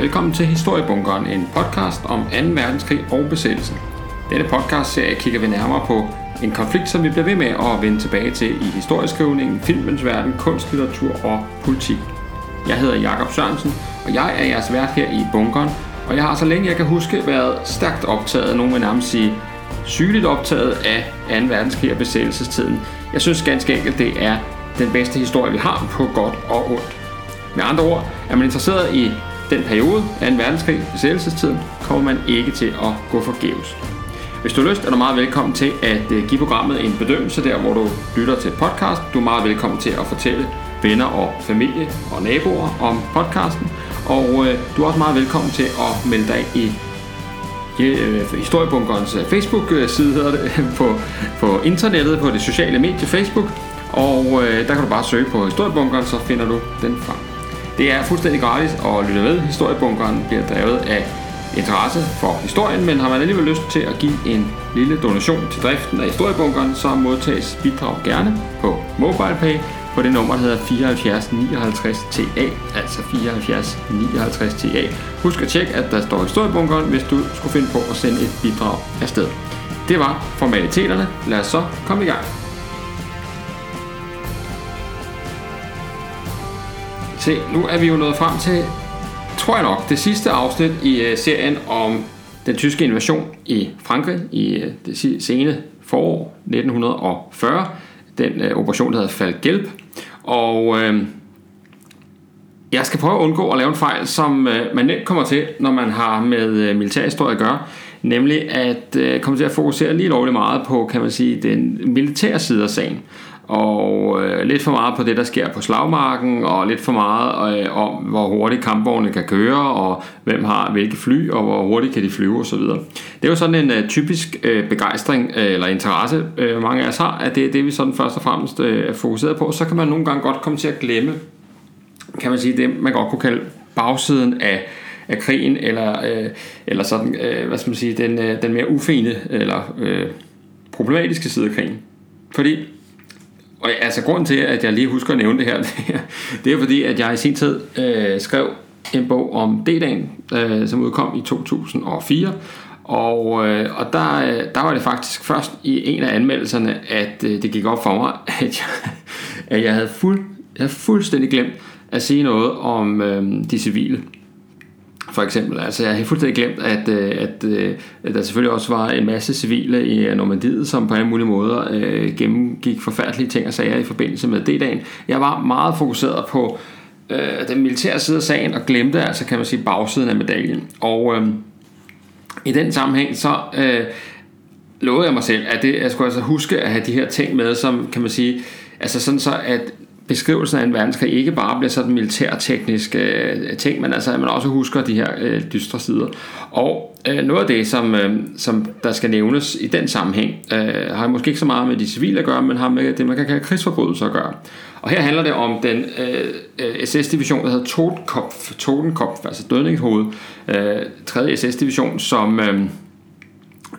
Velkommen til Historiebunkeren, en podcast om 2. verdenskrig og besættelsen. Denne podcast-serie kigger vi nærmere på en konflikt, som vi bliver ved med at vende tilbage til i historieskrivningen, filmens verden, kunst, litteratur og politik. Jeg hedder Jakob Sørensen, og jeg er jeres vært her i bunkeren, og jeg har så længe jeg kan huske været stærkt optaget, nogen vil nærmest sige sygeligt optaget af 2. verdenskrig og besættelsestiden. Jeg synes ganske enkelt, det er den bedste historie, vi har på godt og ondt. Med andre ord, er man interesseret i den periode 2. verdenskrig, besættelsestiden, kommer man ikke til at gå forgæves. Hvis du har lyst, er du meget velkommen til at øh, give programmet en bedømmelse der, hvor du lytter til podcast. Du er meget velkommen til at fortælle venner og familie og naboer om podcasten. Og øh, du er også meget velkommen til at melde dig i øh, Historiebunkerens øh, Facebook-side hedder det, på, på internettet, på det sociale medie Facebook. Og øh, der kan du bare søge på Historiebunkeren, så finder du den frem. Det er fuldstændig gratis at lytte med. Historiebunkeren bliver drevet af interesse for historien, men har man alligevel lyst til at give en lille donation til driften af historiebunkeren, så modtages bidrag gerne på MobilePay på det nummer, der hedder 74 59 TA, altså 74 59 TA. Husk at tjekke, at der står historiebunkeren, hvis du skulle finde på at sende et bidrag afsted. Det var formaliteterne. Lad os så komme i gang. Se, nu er vi jo nået frem til, tror jeg nok, det sidste afsnit i uh, serien om den tyske invasion i Frankrig i uh, det sene forår 1940. Den uh, operation, der hedder Falgelb. Og uh, jeg skal prøve at undgå at lave en fejl, som uh, man nemt kommer til, når man har med uh, militærhistorie at gøre. Nemlig at uh, komme til at fokusere lige lovligt meget på, kan man sige, den militære side af sagen og øh, lidt for meget på det, der sker på slagmarken, og lidt for meget øh, om, hvor hurtigt kampvogne kan køre, og hvem har hvilke fly, og hvor hurtigt kan de flyve osv. Det er jo sådan en øh, typisk øh, begejstring øh, eller interesse, øh, mange af os har, at det er det, vi sådan først og fremmest øh, er fokuseret på. Så kan man nogle gange godt komme til at glemme, kan man sige, det man godt kunne kalde bagsiden af af krigen, eller, øh, eller sådan, øh, hvad skal man sige, den, øh, den mere ufine, eller øh, problematiske side af krigen. Fordi og altså grunden til, at jeg lige husker at nævne det her, det er fordi, at jeg i sin tid øh, skrev en bog om D-dagen, øh, som udkom i 2004. Og, øh, og der, øh, der var det faktisk først i en af anmeldelserne, at øh, det gik op for mig, at jeg, at jeg, havde, fuld, jeg havde fuldstændig glemt at sige noget om øh, de civile for eksempel. Altså jeg har fuldstændig glemt, at, øh, at, øh, at der selvfølgelig også var en masse civile i øh, Normandiet, som på alle mulige måder øh, gennemgik forfærdelige ting og sager i forbindelse med D-dagen. Jeg var meget fokuseret på øh, den militære side af sagen, og glemte altså, kan man sige, bagsiden af medaljen. Og øh, i den sammenhæng, så... Øh, lovede jeg mig selv, at det, jeg skulle altså huske at have de her ting med, som kan man sige, altså sådan så, at beskrivelsen af en verdenskrig ikke bare bliver sådan militærteknisk øh, ting, men altså at man også husker de her øh, dystre sider. Og øh, noget af det, som, øh, som der skal nævnes i den sammenhæng, øh, har måske ikke så meget med de civile at gøre, men har med det, man kan kalde krigsforbrydelser at gøre. Og her handler det om den øh, øh SS-division, der hedder Totenkopf, Totenkopf altså dødningshoved, øh, 3. SS-division, som... Øh,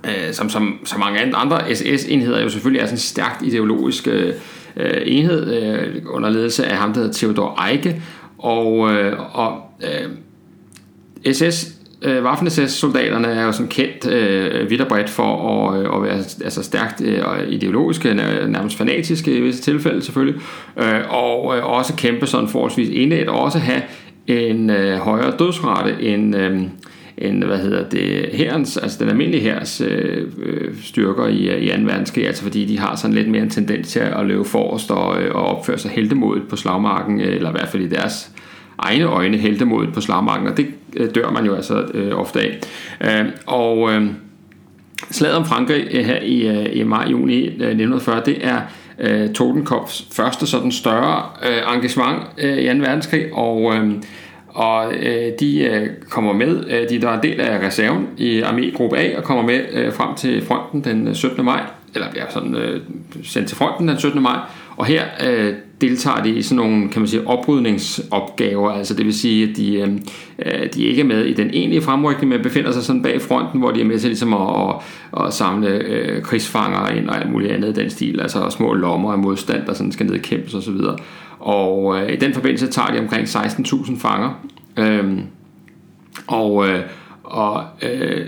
øh, som, som, som mange andre SS-enheder jo selvfølgelig er sådan stærkt ideologisk øh, øh, enhed øh, under ledelse af ham, der hedder Theodor Eike. Og, øh, og øh, SS øh, Waffen-SS-soldaterne er jo sådan kendt øh, vidt og bredt for at, øh, at være altså stærkt øh, ideologiske, nærmest fanatiske i visse tilfælde selvfølgelig, øh, og øh, også kæmpe sådan forholdsvis indlæt, og også have en øh, højere dødsrate end, øh, end hvad hedder det, herrens, altså den almindelige hærs øh, øh styrker i, i 2. verdenskrig, altså fordi de har sådan lidt mere en tendens til at løbe forrest og, øh, og opføre sig heldemodigt på slagmarken, øh, eller i hvert fald i deres egne øjne heldemodigt på slagmarken, og det øh, dør man jo altså øh, ofte af. Øh, og øh, slaget om Frankrig øh, her i, øh, i maj-juni øh, 1940, det er øh, Totenkopfs første sådan større øh, engagement øh, i 2. verdenskrig, og øh, og øh, de øh, kommer med, øh, de der er en del af reserven i armégruppe A, og kommer med øh, frem til fronten den øh, 17. maj, eller bliver sådan øh, sendt til fronten den 17. maj, og her øh, deltager de i sådan nogle, kan man sige, oprydningsopgaver, altså det vil sige, at de, øhm, øh, de er ikke med i den egentlige fremrykning, men befinder sig sådan bag fronten, hvor de er med til ligesom at, at, at samle øh, krigsfanger ind og alt muligt andet i den stil, altså små lommer af modstand, der sådan skal nedkæmpes osv. Og øh, i den forbindelse tager de omkring 16.000 fanger. øh, og, øh, og øh,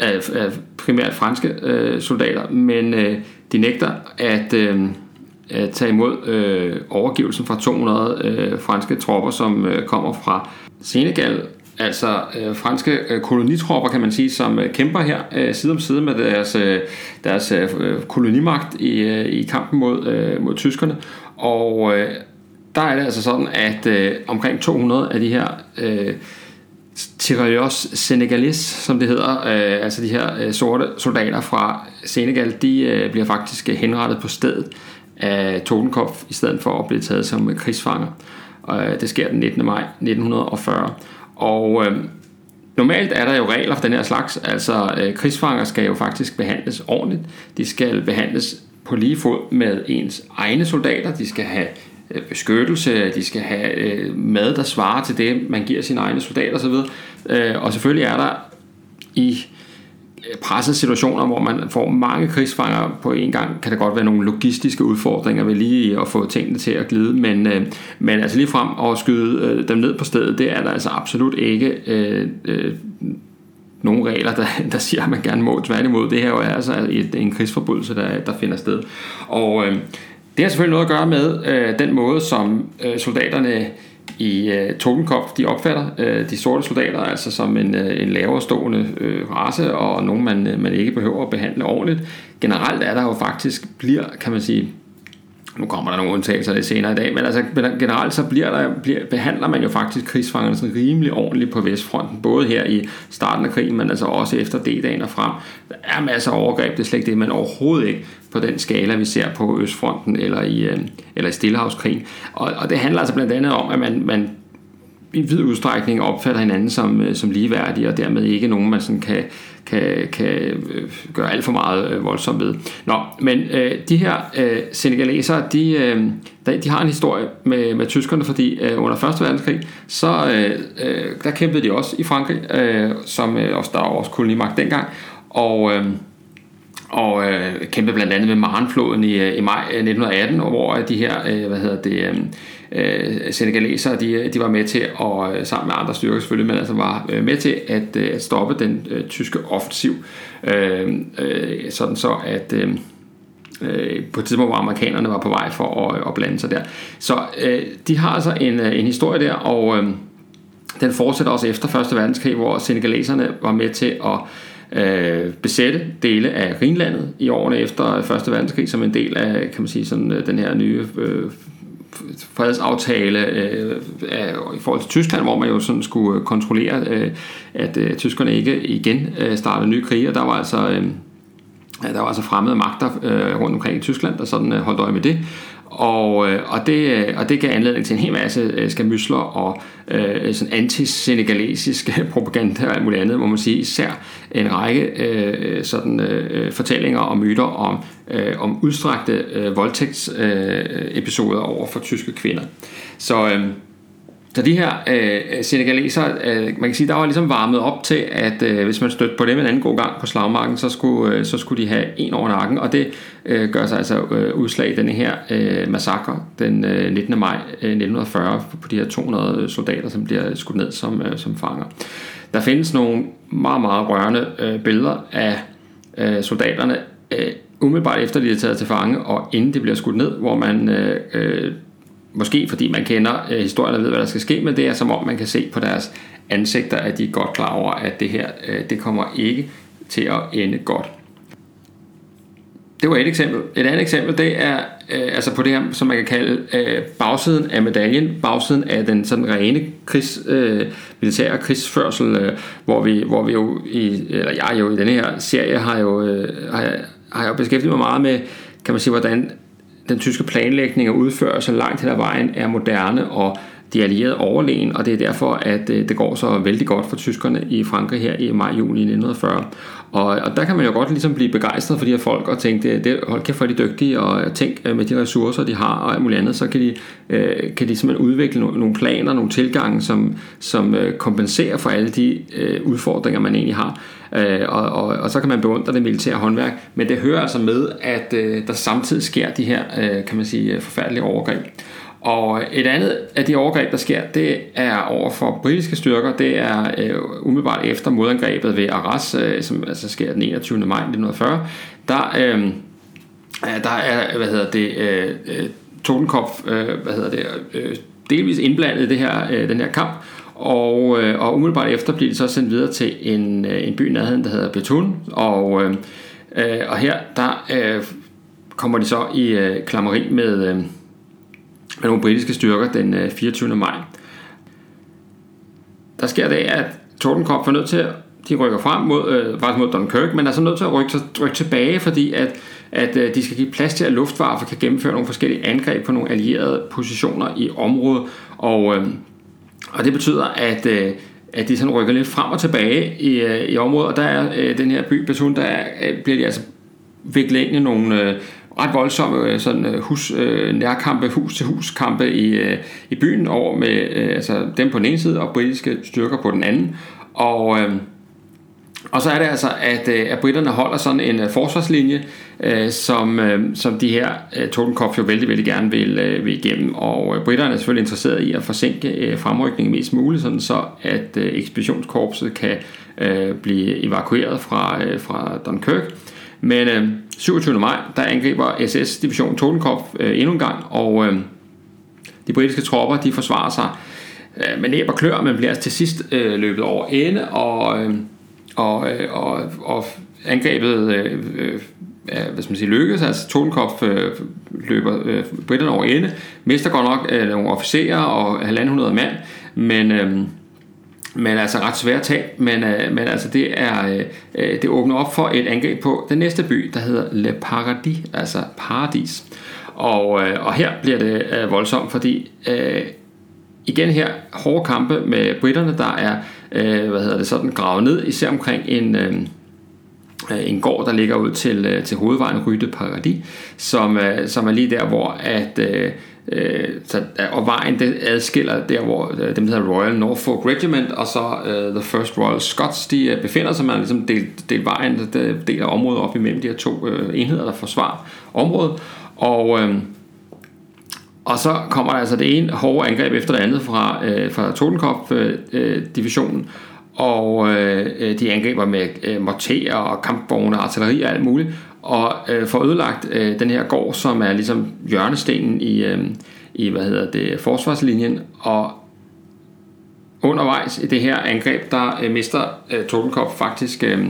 af, af primært franske øh, soldater, men øh, de nægter at, øh, at tage imod øh, overgivelsen fra 200 øh, franske tropper, som øh, kommer fra Senegal, altså øh, franske øh, kolonitropper, kan man sige, som øh, kæmper her øh, side om side med deres, øh, deres øh, kolonimagt i, øh, i kampen mod, øh, mod tyskerne. Og øh, der er det altså sådan, at øh, omkring 200 af de her øh, tirailleurs Senegalis, som det hedder, øh, altså de her øh, sorte soldater fra Senegal, de øh, bliver faktisk øh, henrettet på stedet af Totenkopf, i stedet for at blive taget som krigsfanger. Og øh, det sker den 19. maj 1940. Og øh, normalt er der jo regler for den her slags, altså øh, krigsfanger skal jo faktisk behandles ordentligt. De skal behandles på lige fod med ens egne soldater. De skal have Øh, beskyttelse, de skal have øh, mad, der svarer til det, man giver sine egne soldater osv. Øh, og selvfølgelig er der i Øh, pressede situationer, hvor man får mange krigsfanger på en gang, kan der godt være nogle logistiske udfordringer ved lige øh, at få tingene til at glide, men, øh, men altså lige frem og skyde øh, dem ned på stedet, det er der altså absolut ikke øh, øh, nogle regler, der, der siger, at man gerne må. Tværtimod, det her jo er altså et, en krigsforbrydelse, der, der finder sted. Og øh, det har selvfølgelig noget at gøre med øh, den måde, som øh, soldaterne i øh, Totenkopf, de opfatter øh, de sorte soldater altså som en, øh, en lavere stående øh, race, og nogen, man, øh, man ikke behøver at behandle ordentligt. Generelt er der jo faktisk, bliver, kan man sige, nu kommer der nogle undtagelser lidt senere i dag, men altså generelt så bliver der, bliver, behandler man jo faktisk krigsfangerne sådan rimelig ordentligt på Vestfronten, både her i starten af krigen, men altså også efter D-dagen og frem. Der er masser af overgreb, det er slet ikke det, men overhovedet ikke på den skala, vi ser på Østfronten eller i, øh, eller i Stillehavskrigen. Og, og det handler altså blandt andet om, at man, man i vid udstrækning opfatter hinanden som, øh, som ligeværdige, og dermed ikke nogen, man sådan kan, kan, kan øh, gøre alt for meget øh, voldsomt ved. Nå, men øh, de her øh, senegalesere, de, øh, de har en historie med, med tyskerne, fordi øh, under 1. verdenskrig, så øh, der kæmpede de også i Frankrig, øh, som øh, også der var også kolonimagt dengang, og... Øh, og øh, kæmpede blandt andet med Maranfloden i, øh, i maj øh, 1918, hvor øh, de her, øh, hvad hedder det, øh, senegalesere, de, de var med til, at, sammen med andre styrker selvfølgelig, men altså var med til at, at stoppe den øh, tyske offensiv, øh, øh, sådan så at øh, på et tidspunkt, hvor amerikanerne var på vej for at, at blande sig der. Så øh, de har altså en, en historie der, og øh, den fortsætter også efter Første verdenskrig, hvor senegaleserne var med til at øh, besætte dele af Rhinlandet i årene efter Første verdenskrig som en del af kan man sige, sådan, øh, den her nye øh, fredsaftale øh, i forhold til Tyskland, hvor man jo sådan skulle øh, kontrollere, øh, at øh, tyskerne ikke igen øh, startede nye krige, og der var altså... Øh, der var altså fremmede magter øh, rundt omkring i Tyskland, der sådan øh, holdt øje med det. Og, øh, og, det, øh, og det gav anledning til en hel masse øh, skamysler og øh, sådan antisenegalesisk propaganda og alt muligt andet, må man sige. Især en række øh, sådan, øh, fortællinger og myter om, øh, om udstrakte øh, voldtægtsepisoder øh, over for tyske kvinder. Så... Øh, så de her øh, senegalesere, øh, man kan sige, der var ligesom varmet op til, at øh, hvis man stødte på dem en anden god gang på slagmarken, så skulle, øh, så skulle de have en over nakken, og det øh, gør sig altså øh, udslag i denne her øh, massakre den øh, 19. maj øh, 1940 på de her 200 øh, soldater, som bliver skudt ned som, øh, som fanger. Der findes nogle meget, meget rørende øh, billeder af øh, soldaterne, øh, umiddelbart efter de er taget til fange, og inden de bliver skudt ned, hvor man øh, øh, Måske fordi man kender øh, historien og ved, hvad der skal ske, men det er som om man kan se på deres ansigter, at de er godt klar over, at det her øh, det kommer ikke til at ende godt. Det var et eksempel. Et andet eksempel, det er øh, altså på det her, som man kan kalde øh, bagsiden af medaljen, bagsiden af den sådan rene krigs, øh, militære krigsførsel, øh, hvor, vi, hvor vi jo, i, eller jeg jo i denne her serie har jo, øh, har, har jeg jo beskæftiget mig meget med, kan man sige, hvordan den tyske planlægning og udførelse langt hen ad vejen er moderne og de allierede overlegen, og det er derfor, at øh, det går så vældig godt for tyskerne i Frankrig her i maj-juni 1940. Og, og der kan man jo godt ligesom blive begejstret for de her folk og tænke, det, det, hold kæft for de dygtige, og tænk øh, med de ressourcer, de har og alt muligt andet, så kan de, øh, kan de simpelthen udvikle nogle, nogle planer, nogle tilgange, som, som øh, kompenserer for alle de øh, udfordringer, man egentlig har. Øh, og, og, og så kan man beundre det militære håndværk, men det hører altså med, at øh, der samtidig sker de her, øh, kan man sige, øh, forfærdelige overgreb. Og et andet af de overgreb, der sker, det er over for britiske styrker. Det er øh, umiddelbart efter modangrebet ved Arras, øh, som altså sker den 21. maj 1940. Der, øh, øh, der er, hvad hedder det, øh, øh, Totenkopf, øh, hvad hedder det, øh, delvis indblandet i det her, øh, den her kamp, og, øh, og umiddelbart efter bliver de så sendt videre til en, øh, en by i nærheden, der hedder Betun, og, øh, øh, og her der øh, kommer de så i øh, klammeri med, øh, med nogle britiske styrker den øh, 24. maj. Der sker det, at Tordenkopf er nødt til at de rykker frem mod, øh, faktisk mod Dunkirk, men er så nødt til at rykke, rykke tilbage, fordi at, at øh, de skal give plads til, at Luftwaffe kan gennemføre nogle forskellige angreb på nogle allierede positioner i området, og, øh, og det betyder, at, øh, at de sådan rykker lidt frem og tilbage i, øh, i området, og der er øh, den her by Betun, der er, øh, bliver de altså viklet ind i nogle øh, ret voldsomme øh, sådan, øh, hus, øh, nærkampe, hus-til-hus kampe i, i byen over med altså dem på den ene side og britiske styrker på den anden. Og, og så er det altså, at, at britterne holder sådan en forsvarslinje, som, som de her Totenkopf jo vældig, vældig gerne vil, vil igennem. Og britterne er selvfølgelig interesseret i at forsinke fremrykningen mest muligt, sådan så at ekspeditionskorpset kan blive evakueret fra, fra Dunkirk. Men 27. maj, der angriber SS-division Totenkopf øh, endnu en gang, og øh, de britiske tropper, de forsvarer sig øh, med næb og klør, men bliver altså til sidst løbet over ende, og og, øh, og, og angrebet øh, øh, hvad skal man sige, lykkes. Altså Totenkopf øh, løber øh, britterne over ende, mister godt nok øh, nogle officerer og 1.500 mand, men, øh, men altså ret svært tab, men, øh, men altså det er øh, øh, det åbner op for et angreb på den næste by, der hedder Le Paradis, altså paradis. Og, øh, og her bliver det øh, voldsomt, fordi øh, igen her hårde kampe med britterne, der er øh, hvad hedder det, sådan gravet ned, især omkring en, øh, øh en gård, der ligger ud til, øh, til hovedvejen Rytte Paradis, som, som er lige der, hvor at, øh, så, øh, og vejen det adskiller der, hvor øh, dem der hedder Royal Norfolk Regiment og så øh, The First Royal Scots, de øh, befinder sig, man ligesom delt, delt vejen, der deler området op imellem de her to øh, enheder, der forsvarer området, og øh, og så kommer der altså det ene hårde angreb efter det andet fra, øh, fra Totenkopf-divisionen, øh, øh og øh, de angriber med øh, morterer og kampvogne, artilleri og alt muligt, og øh, får ødelagt øh, den her gård, som er ligesom hjørnestenen i, øh, i hvad hedder det, forsvarslinjen, og undervejs i det her angreb, der øh, mister øh, Totenkopf faktisk øh,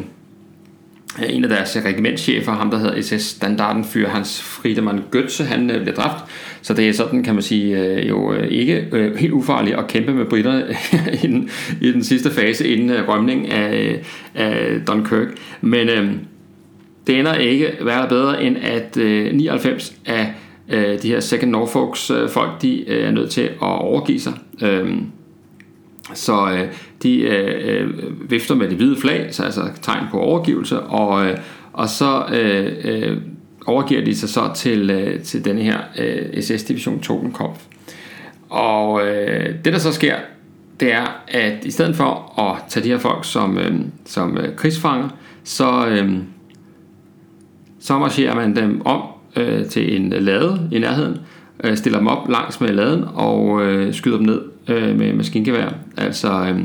Øh, en af deres regimentschefer, ham der hedder SS Standarden fyr Hans Friedemann Götze, han øh, bliver dræbt. Så det er sådan, kan man sige, øh, jo øh, ikke øh, helt ufarligt at kæmpe med britterne i, den, i den sidste fase inden øh, rømning af, af Dunkirk. Men øh, det ender ikke værre bedre, end at øh, 99 af øh, de her Second Norfolks øh, folk, de øh, er nødt til at overgive sig. Øh, så øh, de øh, øh, vifter med det hvide flag, så altså tegn på overgivelse, og, øh, og så øh, øh, overgiver de sig så til, øh, til denne her øh, SS-division Totenkopf. Og øh, det der så sker, det er, at i stedet for at tage de her folk som, øh, som øh, krigsfanger, så, øh, så marcherer man dem om øh, til en lade i nærheden, øh, stiller dem op langs med laden og øh, skyder dem ned øh, med maskingevær. Altså, øh,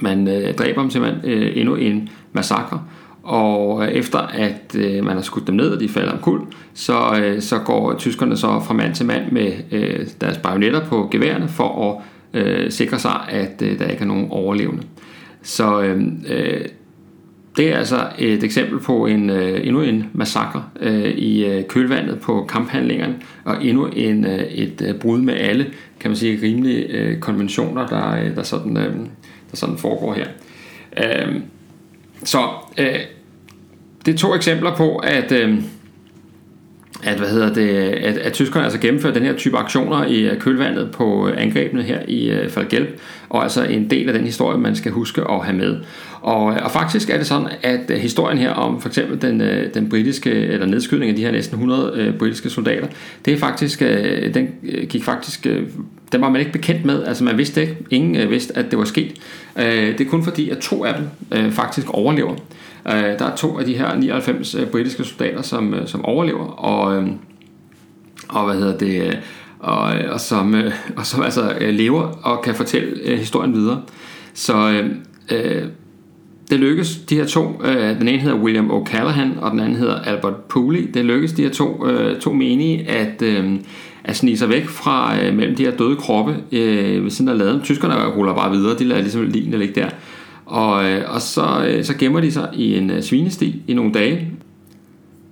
man øh, dræber dem simpelthen øh, endnu en massakre, og øh, efter at øh, man har skudt dem ned, og de falder omkuld, så, øh, så går tyskerne så fra mand til mand med øh, deres bajonetter på geværene for at øh, sikre sig, at øh, der ikke er nogen overlevende. Så øh, øh det er altså et eksempel på en øh, endnu en massakre øh, i øh, kølvandet på kamphandlingerne, og endnu en, øh, et øh, brud med alle, kan man sige, rimelige øh, konventioner, der, øh, der, sådan, øh, der sådan foregår her. Øh, så øh, det er to eksempler på, at øh, at, hvad hedder det, at, at tyskerne altså gennemfører den her type aktioner i øh, kølvandet på øh, angrebene her i øh, uh, Falgelb, og altså en del af den historie, man skal huske at have med. Og, og faktisk er det sådan, at historien her om for eksempel den, den britiske, eller nedskydning af de her næsten 100 uh, britiske soldater, det er faktisk, uh, den gik faktisk, uh, den var man ikke bekendt med, altså man vidste ikke, ingen uh, vidste, at det var sket. Uh, det er kun fordi, at to af dem uh, faktisk overlever. Øh, der er to af de her 99 øh, britiske soldater, som, øh, som overlever, og, øh, og hvad hedder det, øh, og, øh, og, som, øh, og som altså øh, lever og kan fortælle øh, historien videre. Så øh, øh, det lykkes de her to, øh, den ene hedder William O'Callaghan, og den anden hedder Albert Pooley, det lykkes de her to, øh, to menige at, øh, at snige sig væk fra øh, mellem de her døde kroppe øh, ved siden af laden. Tyskerne ruller bare videre, de lader ligesom lignende ligge der. Og, øh, og så, øh, så gemmer de sig i en øh, svinesti i nogle dage,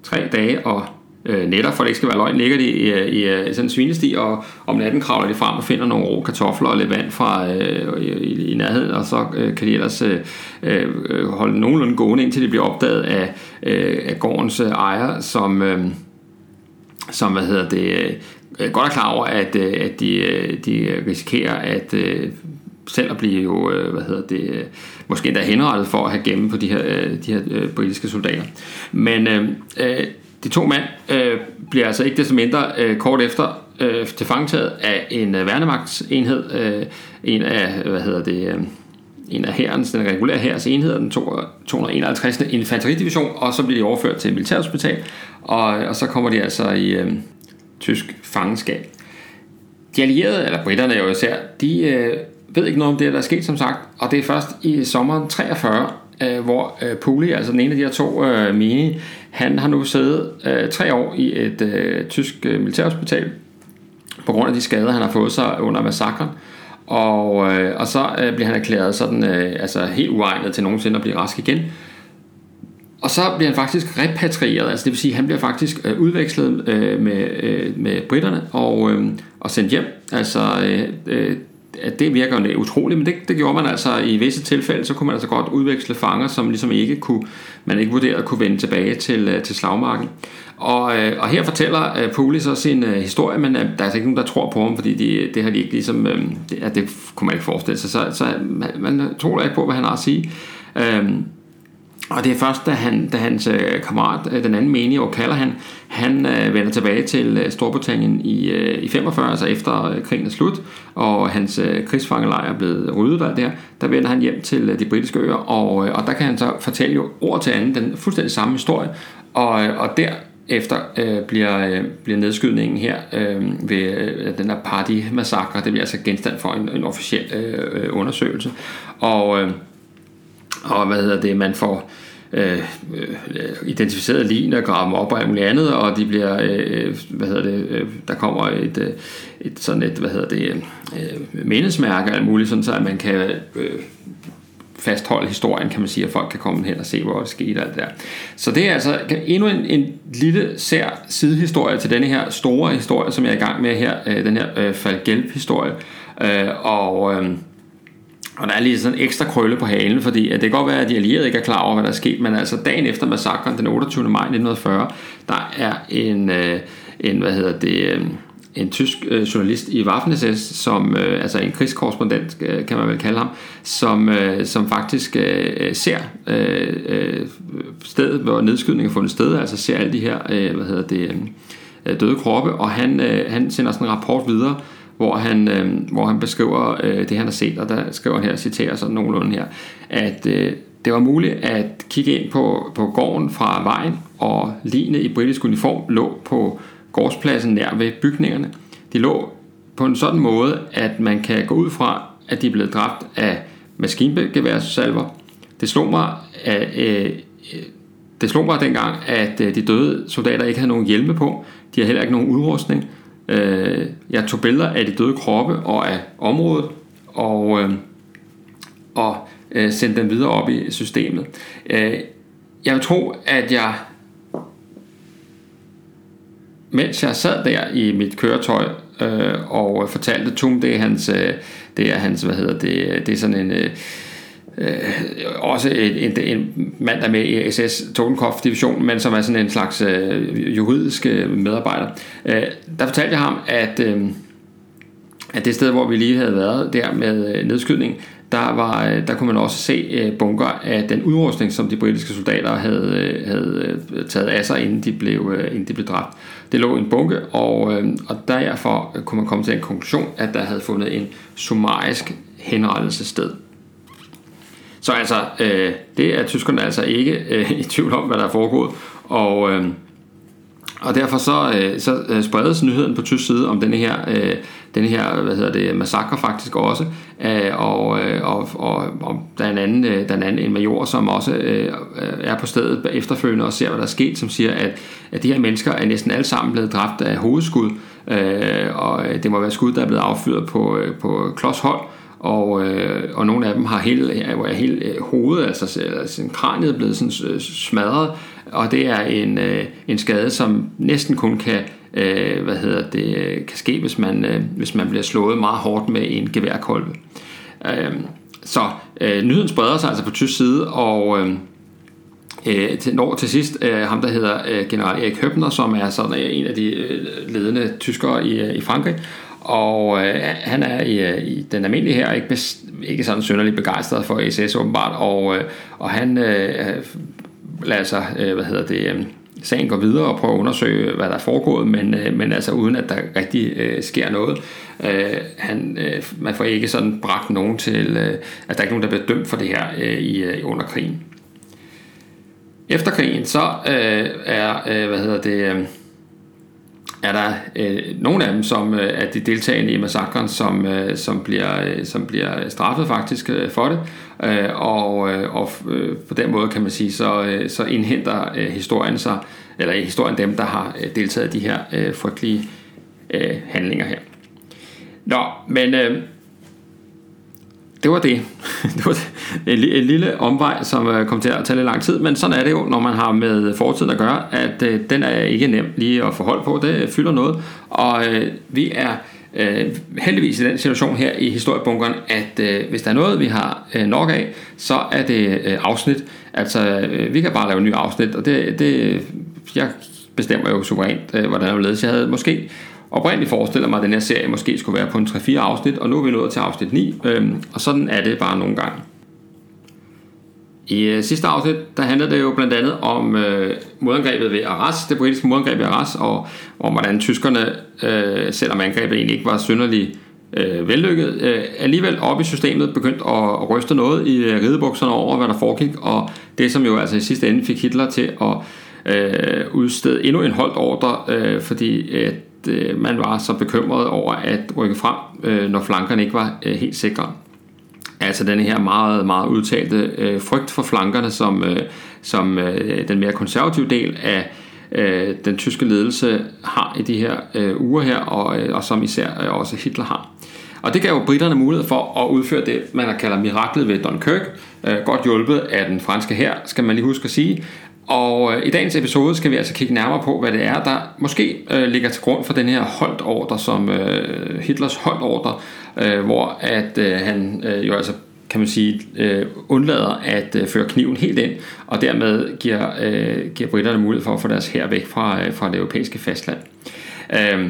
tre dage og øh, netter, for det ikke skal være løgn, ligger de i, øh, i, øh, i sådan en svinesti, og om natten kravler de frem og finder nogle rå kartofler og lidt vand fra øh, i, i nærheden, og så øh, kan de ellers øh, øh, holde nogenlunde gående, indtil de bliver opdaget af, øh, af gårdens øh, ejer, som, øh, som hvad hedder det, øh, godt er klar over, at, øh, at de, øh, de risikerer at øh, selv at blive jo, øh, hvad hedder det, øh, måske endda henrettet for at have gemme på de her, øh, de her britiske soldater. Men øh, de to mænd øh, bliver altså ikke desto mindre øh, kort efter øh, tilfangetaget af en øh, værnemagtsenhed, øh, en af, hvad hedder det, øh, en af herrens, den regulære hærs enheder, den 251. infanteridivision, og så bliver de overført til militærhospital, og, og så kommer de altså i øh, tysk fangenskab. De allierede, eller britterne jo især, de øh, ved ikke noget om det, der er sket som sagt, og det er først i sommeren 43, øh, hvor øh, Puli, altså den ene af de her to øh, mini, han har nu siddet øh, tre år i et øh, tysk øh, militærhospital på grund af de skader, han har fået sig under massakren. Og, øh, og så øh, bliver han erklæret sådan, øh, altså helt uegnet til nogensinde at blive rask igen. Og så bliver han faktisk repatrieret, altså det vil sige, at han bliver faktisk øh, udvekslet øh, med, øh, med britterne og, øh, og sendt hjem. Altså øh, øh, at det virker lidt utroligt, men det, det gjorde man altså i visse tilfælde, så kunne man altså godt udveksle fanger, som ligesom ikke kunne, man ikke vurderede kunne vende tilbage til, øh, til slagmarken. Og, øh, og her fortæller øh, uh, Poli så sin historie, men der er altså ikke nogen, der tror på ham, fordi de, det har de ikke ligesom, det, ja, det kunne man ikke forestille sig, så, så man, man tror ikke på, hvad han har at sige. Uh, og det er først, da, han, da hans øh, kammerat, øh, den anden menige, og kalder han, han øh, vender tilbage til øh, Storbritannien i, øh, i 45, altså efter øh, krigen er slut, og hans øh, krigsfangelejr er blevet ryddet der, der, der vender han hjem til øh, de britiske øer, og, øh, og der kan han så fortælle jo ord til anden den fuldstændig samme historie, og, øh, og der efter øh, bliver, øh, bliver nedskydningen her øh, ved øh, den her party-massakre, det bliver altså genstand for en, en officiel øh, øh undersøgelse, og øh, og hvad hedder det, man får øh, øh identificeret lin og gravet dem op og alt muligt andet, og de bliver, øh, hvad hedder det, øh, der kommer et, øh, et sådan et, hvad hedder det, øh, mindesmærke og alt muligt, sådan så at man kan øh, fastholde historien, kan man sige, at folk kan komme hen og se, hvor det skete alt det der. Så det er altså endnu en, en lille sær sidehistorie til denne her store historie, som jeg er i gang med her, øh, den her øh, Falgelp-historie. Øh, og øh, og der er lige sådan en ekstra krølle på halen, fordi at det kan godt være, at de allierede ikke er klar over, hvad der er sket, men altså dagen efter massakren den 28. maj 1940, der er en, øh, en hvad hedder det, øh, en tysk øh, journalist i Waffen-SS, som, øh, altså en krigskorrespondent, øh, kan man vel kalde ham, som, øh, som faktisk øh, øh ser øh, øh, stedet, hvor nedskydningen er fundet sted, altså ser alle de her, øh, hvad hedder det, øh, døde kroppe, og han, øh, han sender sådan en rapport videre, hvor han, øh, hvor han beskriver øh, det, han har set, og der skriver han her, citerer sådan nogenlunde her, at øh, det var muligt at kigge ind på, på gården fra vejen, og lignende i britisk uniform lå på gårdspladsen nær ved bygningerne. De lå på en sådan måde, at man kan gå ud fra, at de er blevet dræbt af maskingeværsalver. Det slog mig, at, øh, øh, det slog mig dengang, at øh, de døde soldater ikke havde nogen hjelme på. De har heller ikke nogen udrustning. Øh, jeg tog billeder af de døde kroppe og af området, og, øh, og øh, sendte dem videre op i systemet. Øh, jeg vil tro, at jeg, mens jeg sad der i mit køretøj øh, og fortalte Tum, det er hans, øh, det er hans, hvad hedder det, det er sådan en... Øh, øh, også en, en, en mand, der er med i SS Totenkopf division, men som er sådan en slags øh, juridisk øh, medarbejder. Øh, der fortalte jeg ham, at, øh, at det sted, hvor vi lige havde været der med øh, nedskydning, der, var, øh, der kunne man også se øh, bunker af den udrustning, som de britiske soldater havde, øh, havde øh, taget af sig, inden de blev, øh, inden de blev dræbt. Det lå i en bunke, og, øh, og derfor kunne man komme til en konklusion, at der havde fundet en summarisk henrettelse sted. Så altså, øh, det er tyskerne altså ikke øh, i tvivl om, hvad der er foregået. Og, øh, Og derfor så, øh, så øh, spredes nyheden på tysk side om denne her, øh, denne her hvad hedder det, massakre faktisk også. Øh, og, øh, og, og, og der er en anden, øh, der er en, anden en major, som også øh, er på stedet efterfølgende og ser, hvad der er sket, som siger, at, at de her mennesker er næsten alle sammen blevet dræbt af hovedskud. Øh, og øh, det må være skud, der er blevet affyret på, øh, på klodshold og, øh, og nogle af dem har hele, er helt øh, hovedet, altså, altså kraniet er blevet sådan øh, smadret, og det er en, øh, en skade, som næsten kun kan, øh, hvad hedder det, kan ske, hvis man, øh, hvis man bliver slået meget hårdt med en geværkolbe. Øh, så øh, nyheden spreder sig altså på tysk side, og øh, øh til, når til sidst øh, ham, der hedder øh, general Erik Høbner, som er sådan øh, en af de øh, ledende tyskere i, øh, i Frankrig, og øh, han er i, øh, i den almindelige her ikke, ikke sådan synderligt begejstret for SS åbenbart, og, øh, og han øh, lader sig, øh, hvad hedder det, øh, sagen går videre og prøver at undersøge, hvad der er foregået, men, øh, men altså uden at der rigtig øh, sker noget. Øh, han, øh, man får ikke sådan bragt nogen til, øh, at der er ikke nogen, der bliver dømt for det her øh, i, øh, under krigen. Efter krigen, så øh, er, øh, hvad hedder det, øh, er der øh, nogle af dem, som øh, er de deltagende i massakren, som, øh, som, bliver, øh, som bliver straffet faktisk øh, for det. Øh, og øh, og øh, på den måde kan man sige, så, øh, så indhenter øh, historien sig, eller historien dem, der har øh, deltaget i de her øh, frygtelige øh, handlinger her. Nå, men øh, det var det. det var en, en lille omvej, som øh, kom til at tage lidt lang tid, men sådan er det jo, når man har med fortiden at gøre, at øh, den er ikke nem lige at forholde på. Det fylder noget, og øh, vi er øh, heldigvis i den situation her i historiebunkeren, at øh, hvis der er noget, vi har øh, nok af, så er det øh, afsnit. Altså, øh, vi kan bare lave nye afsnit, og det, det jeg bestemmer jo suverænt, øh, hvordan det er Jeg havde måske oprindeligt forestiller mig, at den her serie måske skulle være på en 3-4 afsnit, og nu er vi nået til afsnit 9, øhm, og sådan er det bare nogle gange. I øh, sidste afsnit, der handlede det jo blandt andet om øh, modangrebet ved Arras, det britiske modangreb ved Arras, og om hvordan tyskerne, øh, selvom angrebet egentlig ikke var synderligt øh, vellykket, øh, alligevel op i systemet begyndte at, at ryste noget i øh, ridebukserne over, hvad der foregik, og det som jo altså i sidste ende fik Hitler til at øh, udstede endnu en holdt ordre, øh, fordi øh, øh, man var så bekymret over at rykke frem, øh, når flankerne ikke var øh, helt sikre. Altså den her meget, meget udtalte øh, frygt for flankerne, som, øh, som øh, den mere konservative del af øh, den tyske ledelse har i de her øh, uger her, og, øh, og som især øh, også Hitler har. Og det gav jo britterne mulighed for at udføre det, man kalder miraklet ved Dunkirk, øh, godt hjulpet af den franske her, skal man lige huske at sige, og øh, i dagens episode skal vi altså kigge nærmere på, hvad det er, der måske øh, ligger til grund for den her holdt ordre, som øh, Hitlers holdt ordre, øh, hvor at øh, han øh, jo altså kan man sige, øh, undlader at øh, føre kniven helt ind, og dermed giver, øh, giver britterne mulighed for at få deres her væk fra, øh, fra det europæiske fastland. Øh,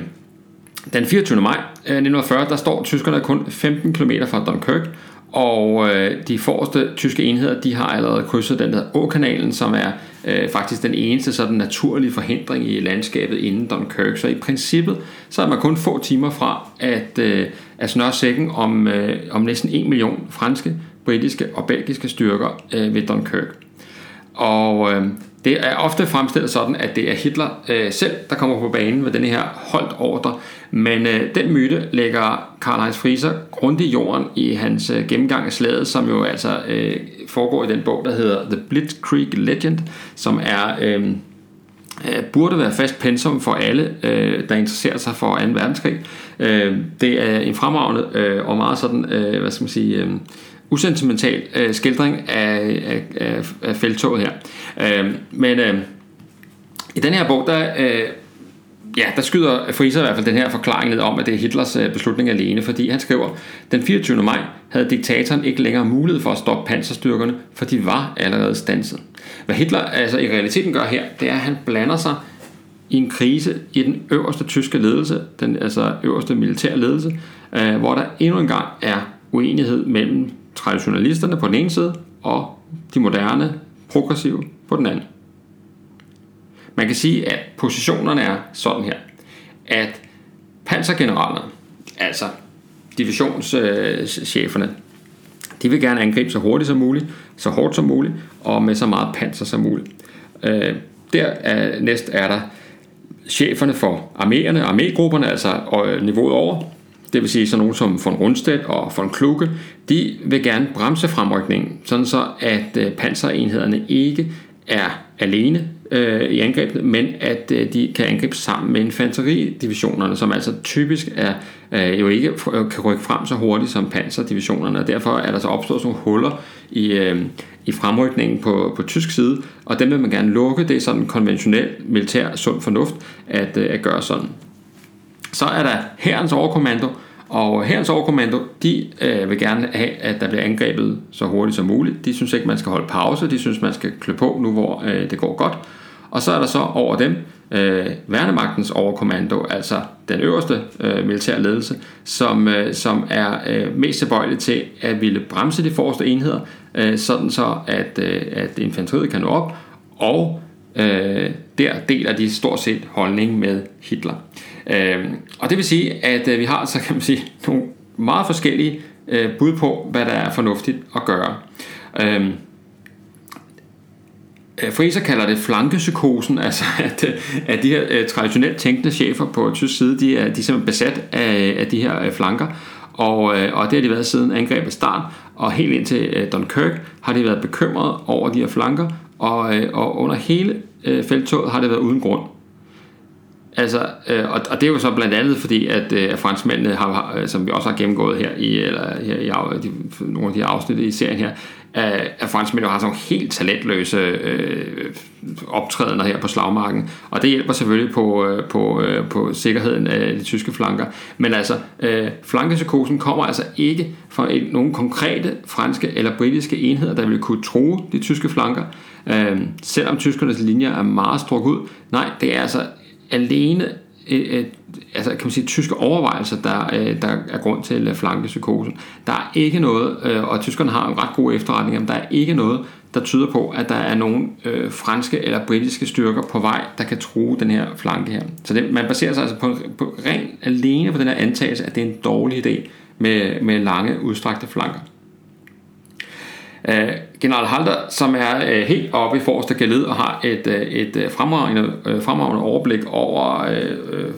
den 24. maj øh, 1940, der står tyskerne kun 15 km fra Dunkirk, og øh, de forreste tyske enheder, de har allerede krydset den der Å-kanalen, som er øh, faktisk den eneste sådan naturlige forhindring i landskabet inden Dunkirk. Så i princippet, så er man kun få timer fra at, øh, at snøre sækken om, øh, om næsten 1 million franske, britiske og belgiske styrker øh, ved Dunkirk. Og øh, det er ofte fremstillet sådan, at det er Hitler øh, selv, der kommer på banen med denne her holdt ordre. Men øh, den myte lægger Karl-Heinz Frieser grundigt i jorden i hans øh, gennemgang af slaget, som jo altså øh, foregår i den bog, der hedder The Blitzkrieg Legend, som er... Øh, øh burde være fast pensum for alle, øh, der interesserer sig for 2. verdenskrig. Øh, det er en fremragende øh, og meget sådan, øh, hvad skal man sige, øh, usentimental øh, skildring af, af, af, af feltoget her. Øh, men øh, i den her bog, der, øh, ja, der skyder Friser i hvert fald den her forklaring ned om, at det er Hitlers øh, beslutning alene, fordi han skriver, den 24. maj havde diktatoren ikke længere mulighed for at stoppe panserstyrkerne, for de var allerede stanset. Hvad Hitler altså i realiteten gør her, det er, at han blander sig i en krise i den øverste tyske ledelse, den altså øverste militære ledelse, øh, hvor der endnu engang er uenighed mellem traditionalisterne på den ene side, og de moderne, progressive på den anden. Man kan sige, at positionerne er sådan her, at pansergeneralerne, altså divisionscheferne, de vil gerne angribe så hurtigt som muligt, så hårdt som muligt, og med så meget panser som muligt. Øh, der er, næst er der cheferne for arméerne, armégrupperne, altså øh, niveauet over, det vil sige sådan nogen som von Rundstedt og von Kluge, de vil gerne bremse fremrykningen, sådan så at øh, panserenhederne ikke er alene øh, i angrebet, men at øh, de kan angribe sammen med infanteridivisionerne, som altså typisk er øh, jo ikke kan rykke frem så hurtigt som panserdivisionerne, og derfor er der så opstået sådan nogle huller i, øh, i fremrykningen på, på tysk side, og dem vil man gerne lukke. Det er sådan konventionel militær sund fornuft at, øh, at gøre sådan. Så er der herrens overkommando, og herrens overkommando, de øh, vil gerne have, at der bliver angrebet så hurtigt som muligt. De synes ikke, man skal holde pause. De synes, man skal klø på nu, hvor øh, det går godt. Og så er der så over dem øh, værnemagtens overkommando, altså den øverste øh, militære ledelse, som, øh, som er øh, mest tilbøjelig til at ville bremse de forreste enheder, øh, sådan så at, øh, at infanteriet kan nå op, og øh, der deler de stort set holdning med Hitler. Øh, og det vil sige, at øh, vi har altså, kan man sige, nogle meget forskellige øh, bud på, hvad der er fornuftigt at gøre. Øh, Øh, Friser kalder det flankepsykosen, altså at, at de her øh, traditionelt tænkende chefer på tysk side, de er, de er simpelthen besat af, af de her øh, flanker, og, og det har de været siden angrebet start, og helt indtil Dunkirk har de været bekymrede over de her flanker, og, og under hele uh, feltoget har det været uden grund. Altså, og, og det er jo så blandt andet fordi, at, at franskmændene, har, som vi også har gennemgået her i, eller, her i de, nogle af de afsnit i serien her, at, at franskmændene har sådan helt talentløse øh, optrædener her på slagmarken, og det hjælper selvfølgelig på, øh, på, øh, på sikkerheden af de tyske flanker. Men altså, øh, flankepsykosen kommer altså ikke fra et, nogle konkrete franske eller britiske enheder, der vil kunne true de tyske flanker, øh, selvom tyskernes linjer er meget strukket ud. Nej, det er altså alene Øh, et, altså kan man sige, tyske overvejelser, der, øh, der er grund til øh, flankepsykosen. Der er ikke noget, og tyskerne har en ret god efterretning, men der er ikke noget, der tyder på, at der er nogle øh, franske eller britiske styrker på vej, der kan true den her flanke her. Så det, man baserer sig altså på, på ren alene på den her antagelse, at det er en dårlig idé med, med lange, udstrakte flanker. Uh, General Halder, som er øh, helt oppe i forreste galed og har et, øh, et fremragende, uh, fremragende overblik over,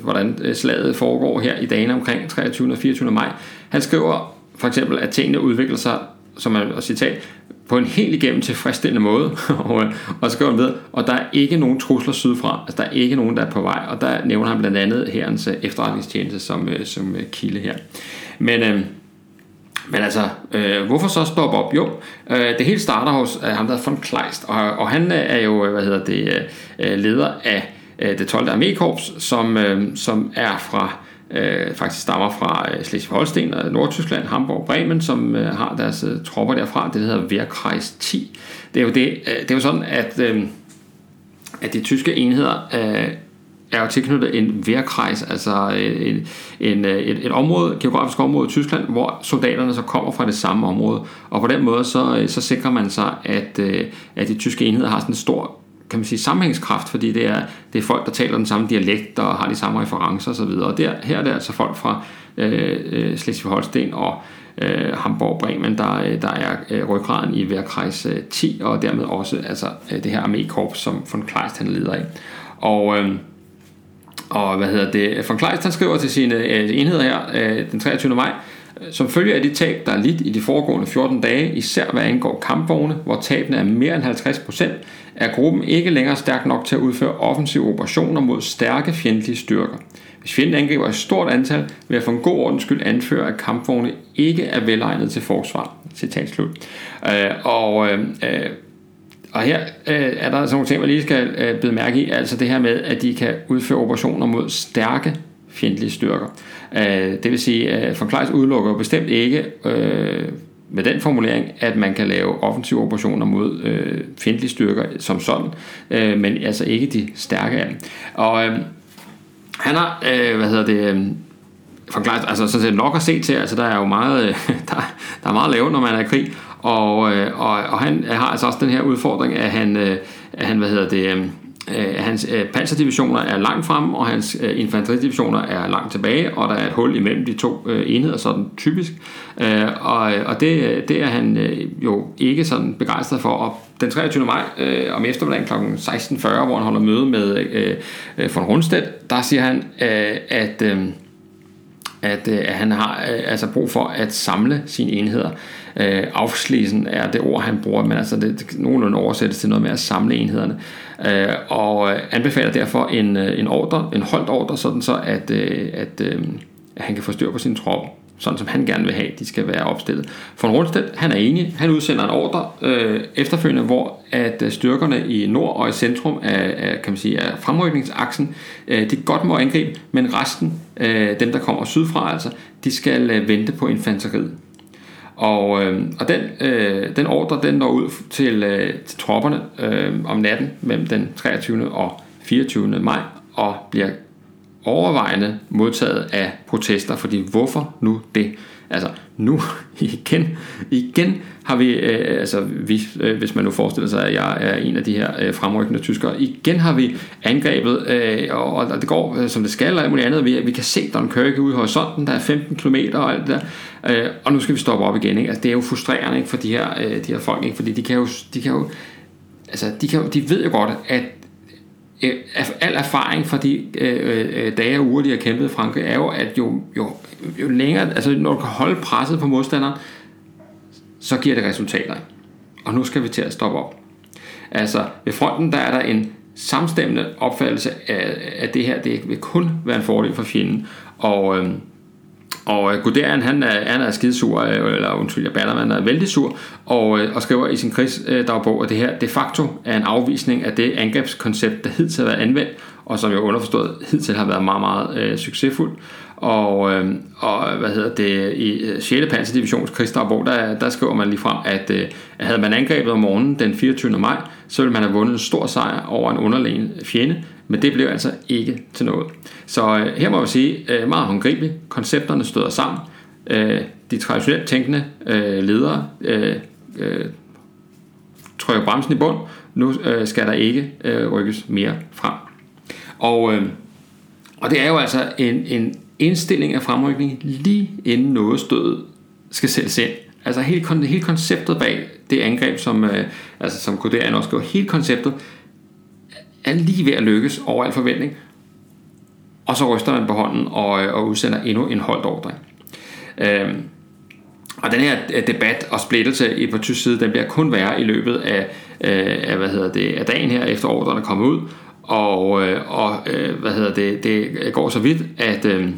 hvordan slaget foregår her i dagene omkring 23. og 24. maj. Han skriver for eksempel, at tingene udvikler sig, som er citat, på en helt igennem tilfredsstillende måde, og, og så går han ved, og der er ikke nogen trusler sydfra, altså der er ikke nogen, der er på vej, og der nævner han blandt andet herrens efterretningstjeneste som, som kilde her. Men øh, men altså, øh, hvorfor så stoppe op? Jo, øh, det hele starter hos øh, ham, der er von Kleist, og, og han øh, er jo, øh, hvad hedder det, øh, øh, leder af øh, det 12. armékorps, som, øh, som er fra, øh, faktisk stammer fra øh, Slesvig-Holsten og Nordtyskland, Hamburg og Bremen, som øh, har deres øh, tropper derfra. Det hedder Wehrkreis 10. Det er jo, det, øh, det er jo sådan, at, øh, at de tyske enheder øh, er jo tilknyttet en værkrejs, altså øh, en, en, øh, et, et område, geografisk område i Tyskland, hvor soldaterne så kommer fra det samme område. Og på den måde så, øh, så sikrer man sig, at, at de tyske enheder har sådan en stor kan man sige, sammenhængskraft, fordi det er, det er folk, der taler den samme dialekt og har de samme referencer osv. Og der, her er det altså folk fra øh, Slesvig-Holsten og øh, Hamburg Bremen, der, der er øh, ryggraden i Værkrejs 10, og dermed også altså, det her armékorps, som von Kleist han leder af. Og øh, og hvad hedder det? Von Kleist han skriver til sine øh, enheder her øh, den 23. maj, som følge af de tab, der er lidt i de foregående 14 dage, især hvad angår kampvogne, hvor tabene er mere end 50%, er gruppen ikke længere stærk nok til at udføre offensive operationer mod stærke fjendtlige styrker. Hvis fjenden angriber et stort antal, vil jeg for en god ordens skyld anføre, at kampvogne ikke er velegnet til forsvar. Citat slut. Øh, og øh, øh og her øh, er der sådan nogle ting, man lige skal øh, bide mærke i, altså det her med, at de kan udføre operationer mod stærke fjendtlige styrker. Øh, det vil sige, at øh, Kleist udelukker bestemt ikke øh, med den formulering, at man kan lave offensive operationer mod øh, fjendtlige styrker som sådan, øh, men altså ikke de stærke af dem. Og øh, han har, øh, hvad hedder det, øh, von altså sådan set nok at se til, altså der er jo meget, øh, der, der er meget lavet, når man er i krig, og, øh, og, og han har altså også den her udfordring, at han, øh, at han hvad hedder det, at hans panserdivisioner er langt fremme, og hans infanteridivisioner er langt tilbage, og der er et hul imellem de to enheder, sådan typisk. Og og det, det er han jo ikke sådan begejstret for. Og den 23. maj øh, om eftermiddagen kl. 16.40, hvor han holder møde med øh, von Rundstedt, der siger han, øh, at... Øh, at øh, han har øh, altså brug for at samle sine enheder. Øh, afslisen er det ord, han bruger, men altså det, det nogenlunde oversættes til noget med at samle enhederne. Øh, og øh, anbefaler derfor en, øh, en ordre, en holdt ordre, sådan så at, øh, at, øh, at han kan få styr på sine tropper sådan som han gerne vil have, de skal være opstillet. Von Rundstedt, han er enig, han udsender en ordre øh, efterfølgende, hvor at øh, styrkerne i nord og i centrum af, af, kan man sige, af fremrykningsaksen, øh, de godt må angribe, men resten, øh, dem der kommer sydfra altså, de skal øh, vente på infanteriet. Og, øh, og den, øh, den ordre, den når ud til, øh, til tropperne øh, om natten mellem den 23. og 24. maj, og bliver overvejende modtaget af protester, fordi hvorfor nu det? Altså nu igen, igen har vi, øh, altså vi, øh, hvis man nu forestiller sig, at jeg er en af de her øh, fremrykkende tyskere, igen har vi angrebet, øh, og, og det går øh, som det skal, og alt muligt andet. Vi, vi kan se Dunkirk ude i horisonten, der er 15 km og alt det der, øh, og nu skal vi stoppe op igen. Ikke? Altså, det er jo frustrerende ikke, for de her, øh, de her folk, ikke? fordi de kan jo, de kan jo altså, de, kan, de ved jo godt, at Øh, al erfaring fra de øh, øh, dage og uger, de har kæmpet i Frankrig, er jo, at jo, jo, jo længere, altså når du kan holde presset på modstanderen, så giver det resultater. Og nu skal vi til at stoppe op. Altså ved fronten, der er der en samstemmende opfattelse af, at det her, det vil kun være en fordel for fjenden. Og, øhm, øh, og Guderian, han er, han er skidesur, øh, eller undskyld, Ballermann er vældig sur, og, øh, og skriver i sin krigsdagbog, at det her de facto er en afvisning af det angrebskoncept, der hidtil har været anvendt, og som jo underforstået hidtil har været meget, meget øh, succesfuldt. Og, øh, og hvad hedder det, i øh, 6. Panserdivisions krigsdagbog, der, der skriver man lige frem, at øh, havde man angrebet om morgenen den 24. maj, så ville man have vundet en stor sejr over en underlegen fjende, men det blev altså ikke til noget. Så øh, her må vi sige, øh, meget håndgribeligt, koncepterne støder sammen. Øh, de traditionelt tænkende øh, ledere øh, øh, trykker bremsen i bund. Nu øh, skal der ikke øh, rykkes mere frem. Og, øh, og det er jo altså en, en indstilling af fremrykning lige inden nådestødet skal sættes ind. Altså hele, hele konceptet bag det angreb, som, øh, altså, som Koderian også gjorde, hele konceptet er lige ved at lykkes over al forventning, og så ryster man på hånden og, øh, og udsender endnu en holdt ordre. Øhm, og den her øh, debat og splittelse i på tysk side, den bliver kun værre i løbet af, øh, af, hvad hedder det, af dagen her, efter ordrene er kommet ud, og, øh, og hvad hedder det, det går så vidt, at øh,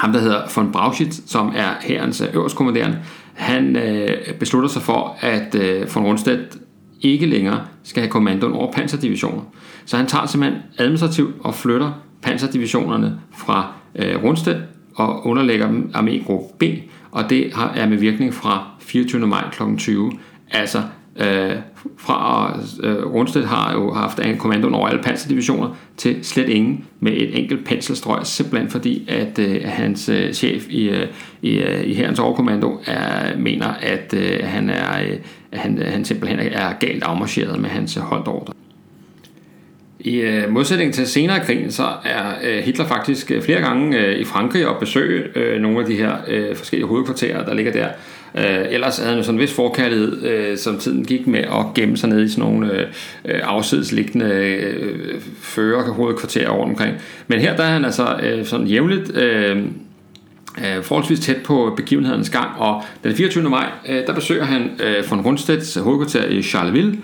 ham, der hedder von Brauchitz, som er herrens øh, øverstkommanderende, han øh, beslutter sig for, at øh, von Rundstedt ikke længere skal have kommandoen over panserdivisioner. Så han tager simpelthen administrativt og flytter panserdivisionerne fra øh, Rundstedt og underlægger dem armégruppe B, og det har, er med virkning fra 24. maj kl. 20. Altså øh, fra øh, Rundstedt har jo haft en kommandoen over alle panserdivisioner til slet ingen med et enkelt penselstrøg, simpelthen fordi at øh, hans øh, chef i, øh, i, øh, i herrens overkommando er, mener, at øh, han er øh, han, han simpelthen er galt afmarcheret med hans øh, holdt ordre. I øh, modsætning til senere i krigen, så er øh, Hitler faktisk øh, flere gange øh, i Frankrig og besøge øh, nogle af de her øh, forskellige hovedkvarterer, der ligger der. Øh, ellers havde han jo sådan en vis forkærlighed, øh, som tiden gik med at gemme sig ned i sådan nogle øh, afsidesliggende øh, fører hovedkvarterer rundt omkring. Men her der er han altså øh, sådan jævnligt øh, øh, forholdsvis tæt på begivenhedens gang, og den 24. maj, øh, der besøger han øh, von Rundstedts hovedkvarter i Charleville,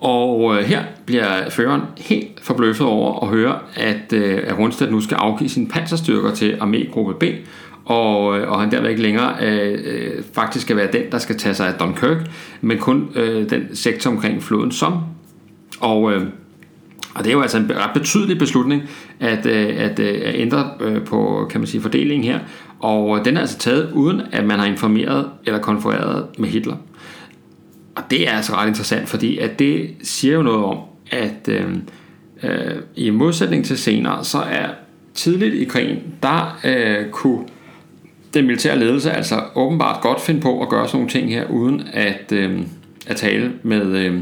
og øh, her bliver føreren helt forbløffet over at høre, at, øh, at Rundstedt nu skal afgive sine panserstyrker til armégruppe B, og, øh, og han derved ikke længere øh, øh, faktisk skal være den, der skal tage sig af Dunkirk, men kun øh, den sektor omkring floden som. Og, øh, og det er jo altså en ret betydelig beslutning at, øh, at, øh, at ændre øh, på kan man sige, fordelingen her, og øh, den er altså taget uden at man har informeret eller konfereret med Hitler. Og det er altså ret interessant, fordi at det siger jo noget om, at øh, øh, i modsætning til senere, så er tidligt i krigen, der øh, kunne den militære ledelse altså åbenbart godt finde på at gøre sådan nogle ting her, uden at, øh, at tale med, øh,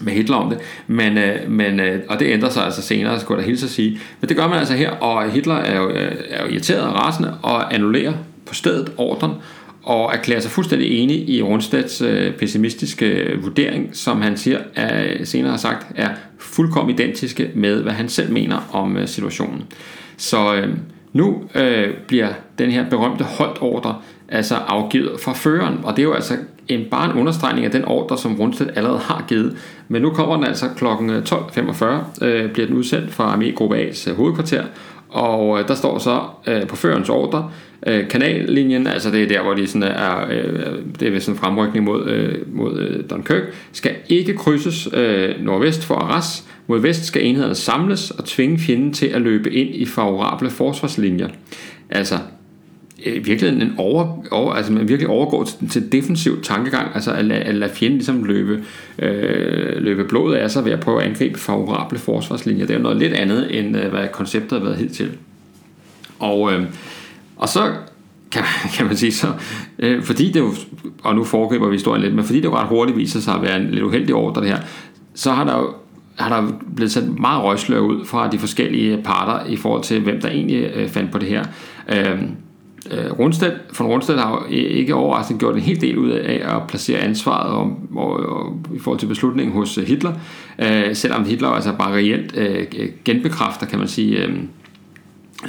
med Hitler om det, men, øh, men, øh, og det ændrer sig altså senere, skulle der hilse at sige. Men det gør man altså her, og Hitler er jo, øh, er jo irriteret og rasende og annullerer på stedet ordren, og erklærer sig fuldstændig enig i Rundstedts øh, pessimistiske øh, vurdering, som han siger, er, senere har sagt, er fuldkommen identiske med, hvad han selv mener om øh, situationen. Så øh, nu øh, bliver den her berømte holdt ordre altså afgivet fra føreren, og det er jo altså en, bare en understregning af den ordre, som Rundstedt allerede har givet. Men nu kommer den altså kl. 12.45, øh, øh, bliver den udsendt fra Armégruppe A's øh, hovedkvarter, og øh, der står så øh, på førens ordre, øh, kanallinjen, altså det er der, hvor de sådan er, øh, øh, det er ved sådan en fremrykning mod, øh, mod øh, Dunkirk, skal ikke krydses øh, nordvest for Arras. Mod vest skal enhederne samles og tvinge fjenden til at løbe ind i favorable forsvarslinjer. Altså, Øh, i virkeligheden en over, over, altså man virkelig overgår til, til defensiv tankegang, altså at lade, at lade fjenden ligesom løbe, øh, løbe blodet af sig ved at prøve at angribe favorable forsvarslinjer. Det er jo noget lidt andet, end øh, hvad konceptet har været hidtil. Og, øh, og så kan, kan man sige så, øh, fordi det jo, og nu foregriber vi historien lidt, men fordi det jo ret hurtigt viser sig at være en lidt uheldig ordre det her, så har der jo har der blevet sat meget røgslør ud fra de forskellige parter i forhold til, hvem der egentlig øh, fandt på det her. Øh, øh, Rundstedt, von Rundstedt har jo ikke overraskende gjort en hel del ud af at placere ansvaret om, og, og, i forhold til beslutningen hos øh, Hitler, øh, selvom Hitler altså bare reelt øh, genbekræfter, kan man sige, øh,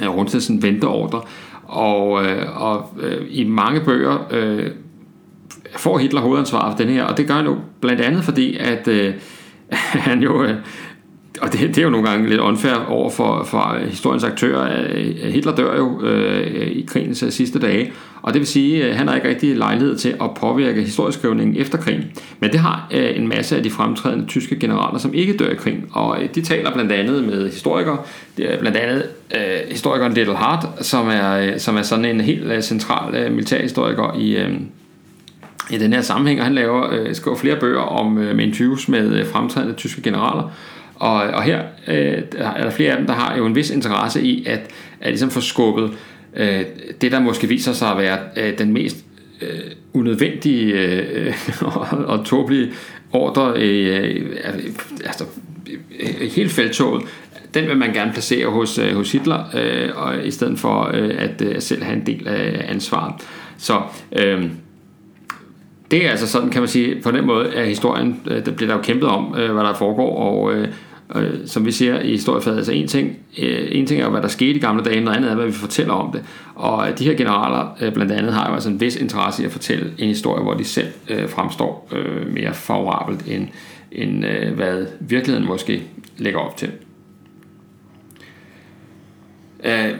øh Rundstedts venteordre. Og, øh, og øh, i mange bøger øh, får Hitler hovedansvaret for den her, og det gør han jo blandt andet fordi, at øh, han jo øh, og det, det er jo nogle gange lidt unfair over for, for historiens aktører. Hitler dør jo øh, i krigens øh, sidste dage, og det vil sige, at han har ikke rigtig lejlighed til at påvirke historieskrivningen efter krigen. Men det har øh, en masse af de fremtrædende tyske generaler, som ikke dør i krigen, og øh, de taler blandt andet med historikere, det er blandt andet øh, historikeren Little Hart, som er, øh, som er sådan en helt øh, central øh, militærhistoriker i, øh, i den her sammenhæng, og han laver, øh, skriver flere bøger om øh, med interviews med øh, fremtrædende tyske generaler, og, og her øh, er der flere af dem, der har jo en vis interesse i at, at ligesom få skubbet øh, det, der måske viser sig at være øh, den mest øh, unødvendige øh, og, og tåbelige ordre, øh, altså øh, helt feltoget, den vil man gerne placere hos, øh, hos Hitler, øh, og i stedet for øh, at øh, selv have en del af ansvaret. Så øh, det er altså sådan, kan man sige, på den måde at historien, øh, der bliver der jo kæmpet om, øh, hvad der foregår, og, øh, øh, som vi ser i historiefaget, altså en ting, øh, en ting er hvad der skete i gamle dage, noget andet er, hvad vi fortæller om det. Og øh, de her generaler øh, blandt andet har jo altså en vis interesse i at fortælle en historie, hvor de selv øh, fremstår øh, mere favorabelt, end, end øh, hvad virkeligheden måske lægger op til. Øh,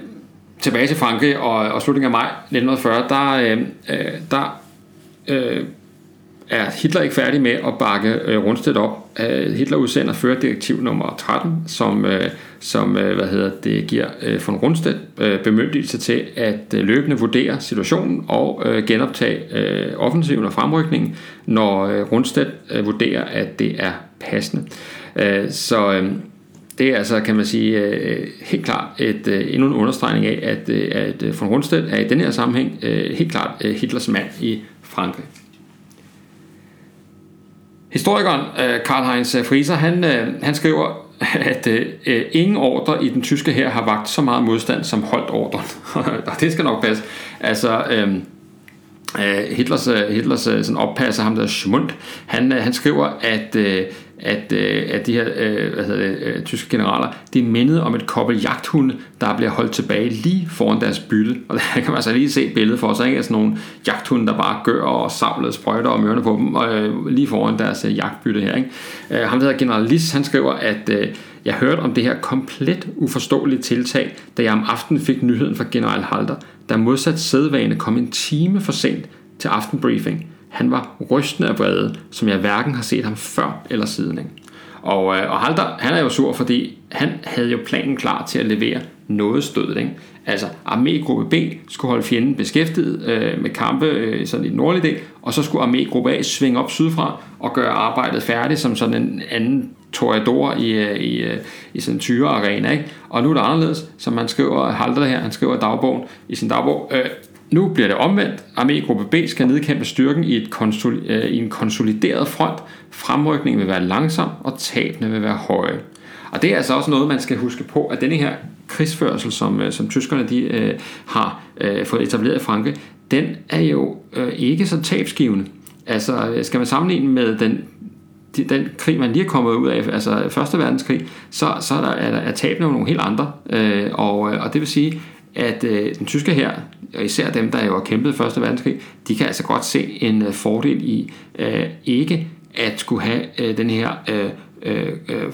tilbage til Frankrig og, og slutningen af maj 1940, der, øh, øh, der øh, er Hitler ikke færdig med at bakke øh, Rundstedt op. Øh, Hitler udsender førerdirektiv nummer 13, som, øh, som øh, hvad hedder det, giver øh, von Rundstedt øh, bemyndigelse til at øh, løbende vurdere situationen og øh, genoptage øh, offensiven og fremrykningen, når øh, Rundstedt øh, vurderer, at det er passende. Øh, så øh, det er altså, kan man sige, øh, helt klart et, øh, endnu en understregning af, at, øh, at von Rundstedt er i den her sammenhæng helt klart Hitlers mand i Frankrig. Historikeren øh, Karl-Heinz Frieser, han, øh, han skriver, at øh, øh, ingen ordre i den tyske her har vagt så meget modstand som holdt ordren. det skal nok passe. Altså, øhm, øh, Hitlers, Hitlers sådan oppasser, ham der Schmund, han, han skriver, at, at, øh, at de her øh, hvad hedder det, øh, tyske generaler, de mindede om et koppel jagthunde, der bliver holdt tilbage lige foran deres bytte. Og der kan man altså lige se billedet for sig, ikke? Sådan nogle jagthunde, der bare gør og savlede sprøjter og mørne på dem, og lige foran deres jagtbytte her. Ikke? ham der hedder general Lis, han skriver, at jeg hørte om det her komplet uforståelige tiltag, da jeg om aftenen fik nyheden fra general Halter, der modsat sædvane kom en time for sent til aftenbriefing. Han var rystende af vrede, som jeg hverken har set ham før eller siden. Ikke? Og, øh, og Halder, han er jo sur, fordi han havde jo planen klar til at levere noget stød. Ikke? Altså armégruppe B skulle holde fjenden beskæftiget øh, med kampe øh, sådan i den nordlige del, og så skulle armégruppe A svinge op sydfra og gøre arbejdet færdigt som sådan en anden toreador i, øh, i, øh, i sådan en tyre arena. Ikke? Og nu er det anderledes, som man skriver, Halter her, han skriver i dagbogen, i sin dagbog, øh, nu bliver det omvendt. Armégruppe B skal nedkæmpe styrken i, et konsol, øh, i en konsolideret front. Fremrykningen vil være langsom, og tabene vil være høje. Og det er altså også noget, man skal huske på, at denne her krigsførsel, som, øh, som tyskerne de, øh, har øh, fået etableret i Franke, den er jo øh, ikke så tabsgivende. Altså, øh, skal man sammenligne med den, den krig, man lige er kommet ud af, altså Første Verdenskrig, så, så er, der, er, er tabene jo nogle helt andre. Øh, og, øh, og det vil sige, at øh, den tyske her, og især dem, der jo har kæmpet i Første Verdenskrig, de kan altså godt se en øh, fordel i øh, ikke at skulle have øh, den her øh, øh, øh,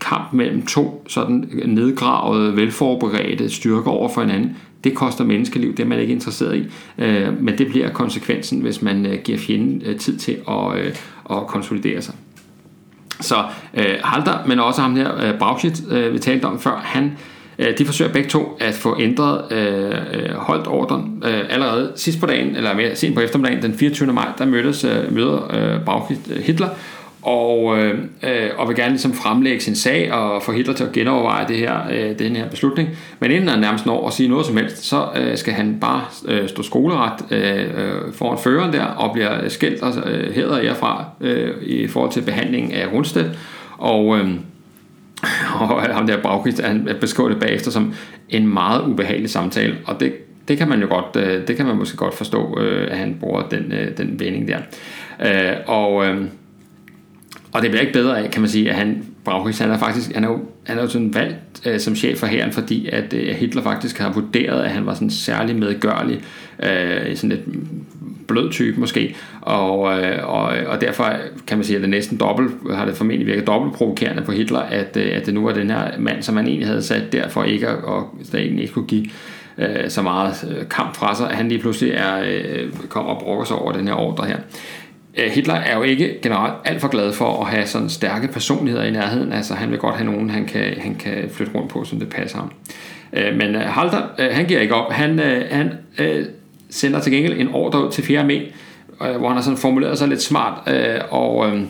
kamp mellem to sådan nedgravede, velforberedte styrker over for hinanden. Det koster menneskeliv, det er man ikke interesseret i. Øh, men det bliver konsekvensen, hvis man øh, giver fjenden øh, tid til at, øh, at konsolidere sig. Så øh, Halter, men også ham her, øh, Brauchit, øh, vi talte om før, han Øh, Øh, de forsøger begge to at få ændret øh, øh holdt ordren øh, allerede sidst på dagen, eller mere sent på eftermiddagen, den 24. maj, der mødtes øh, møder øh, Bauch øh, Hitler, og, øh, og vil gerne ligesom fremlægge sin sag og få Hitler til at genoverveje det her, øh, den her beslutning. Men inden han nærmest når at sige noget som helst, så øh, skal han bare øh, stå skoleret øh, foran føreren der og bliver skældt og øh, hæder herfra øh, i forhold til behandlingen af Rundstedt. Og øh, og ham der Braukist, han beskriver det bagefter som en meget ubehagelig samtale, og det, det kan man jo godt, øh, det kan man måske godt forstå, øh, at han bruger den, øh, den vending der. Og, og det bliver ikke bedre af, kan man sige, at han, Braukist, han er faktisk, han er jo, han er jo sådan valgt øh, som chef for hæren, fordi at øh, Hitler faktisk har vurderet, at han var sådan særlig medgørlig, øh, sådan lidt blød type måske, og, øh, og, og derfor kan man sige, at det næsten dobbelt, har det formentlig virket dobbelt provokerende på Hitler, at, øh, at det nu var den her mand, som man egentlig havde sat der for ikke at, og egentlig ikke kunne give øh, så meget kamp fra sig, at han lige pludselig er, kommer og brokker sig over den her ordre her. Øh, Hitler er jo ikke generelt alt for glad for at have sådan stærke personligheder i nærheden. Altså han vil godt have nogen, han kan, han kan flytte rundt på, som det passer ham. Øh, men øh, Halter, han giver ikke op. Han, han sender til gengæld en ordre ud til 4. armé, hvor han har sådan formuleret sig lidt smart, og øhm,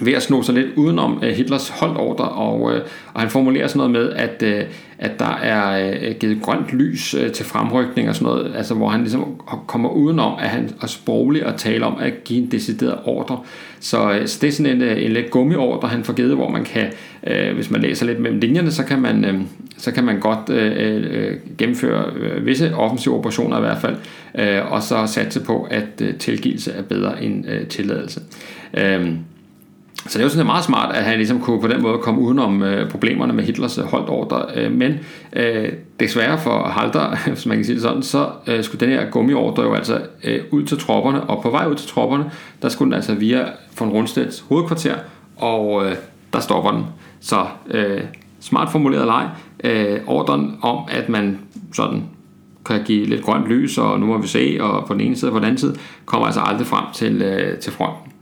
ved at sno sig lidt udenom øh, Hitlers holdt ordre, og, øh, og han formulerer sådan noget med, at, øh, at der er øh, givet grønt lys øh, til fremrykning og sådan noget, altså hvor han ligesom kommer udenom, at han er sproglig og tale om at give en decideret ordre. Så, øh, så det er sådan en, øh, en lidt gummiordre, han får givet, hvor man kan, øh, hvis man læser lidt mellem linjerne, så kan man, øh, så kan man godt øh, øh, gennemføre øh, visse offensive operationer i hvert fald, øh, og så satse på, at øh, tilgivelse er bedre end øh, tilladelse. Øh, så det var jo sådan meget smart, at han ligesom kunne på den måde komme udenom øh, problemerne med Hitlers øh, holdt ordre. Øh, men øh, desværre for Halter, hvis man kan sige det sådan, så øh, skulle den her gummiordre jo altså øh, ud til tropperne, og på vej ud til tropperne, der skulle den altså via von Rundstedts hovedkvarter, og øh, der stopper den. Så øh, smart formuleret leg. Øh, ordren om, at man sådan kan give lidt grønt lys, og nu må vi se, og på den ene side og på den anden side, kommer altså aldrig frem til, øh, til fronten.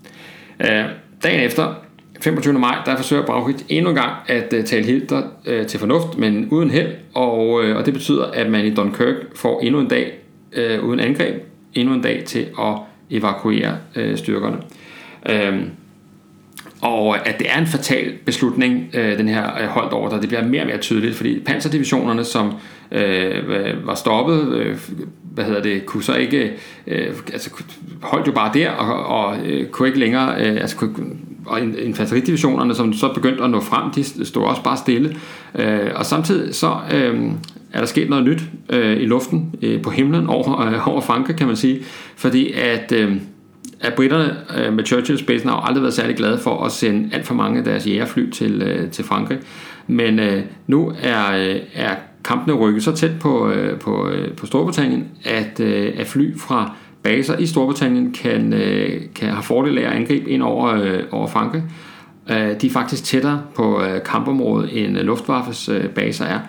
Øh, Dagen efter, 25. maj, der forsøger Brauchit endnu en gang at uh, tale Hitler uh, til fornuft, men uden held, og, uh, og det betyder, at man i Dunkirk får endnu en dag uh, uden angreb, endnu en dag til at evakuere uh, styrkerne. Uh, og at det er en fatal beslutning, øh, den her øh, holdt ordre, det bliver mere og mere tydeligt, fordi panserdivisionerne, som øh, var stoppet, øh, hvad hedder det, kunne så ikke, øh, altså holdt jo bare der, og, og øh, kunne ikke længere, øh, altså kunne, og infanteridivisionerne, som så begyndte at nå frem, de stod også bare stille. Øh, og samtidig så øh, er der sket noget nyt øh, i luften, øh, på himlen over, øh, over Frankrig, kan man sige, fordi at... Øh, at britterne øh, med Churchill spidsen har jo aldrig været særlig glade for at sende alt for mange af deres jægerfly til, øh, til Frankrig. Men øh, nu er, øh, er kampene rykket så tæt på, øh, på, øh, på Storbritannien, at, øh, at fly fra baser i Storbritannien kan, øh, kan have fordel af at angribe ind over, øh, over Frankrig. Øh, de er faktisk tættere på øh, kampområdet, end øh, Luftwaffes øh, baser er.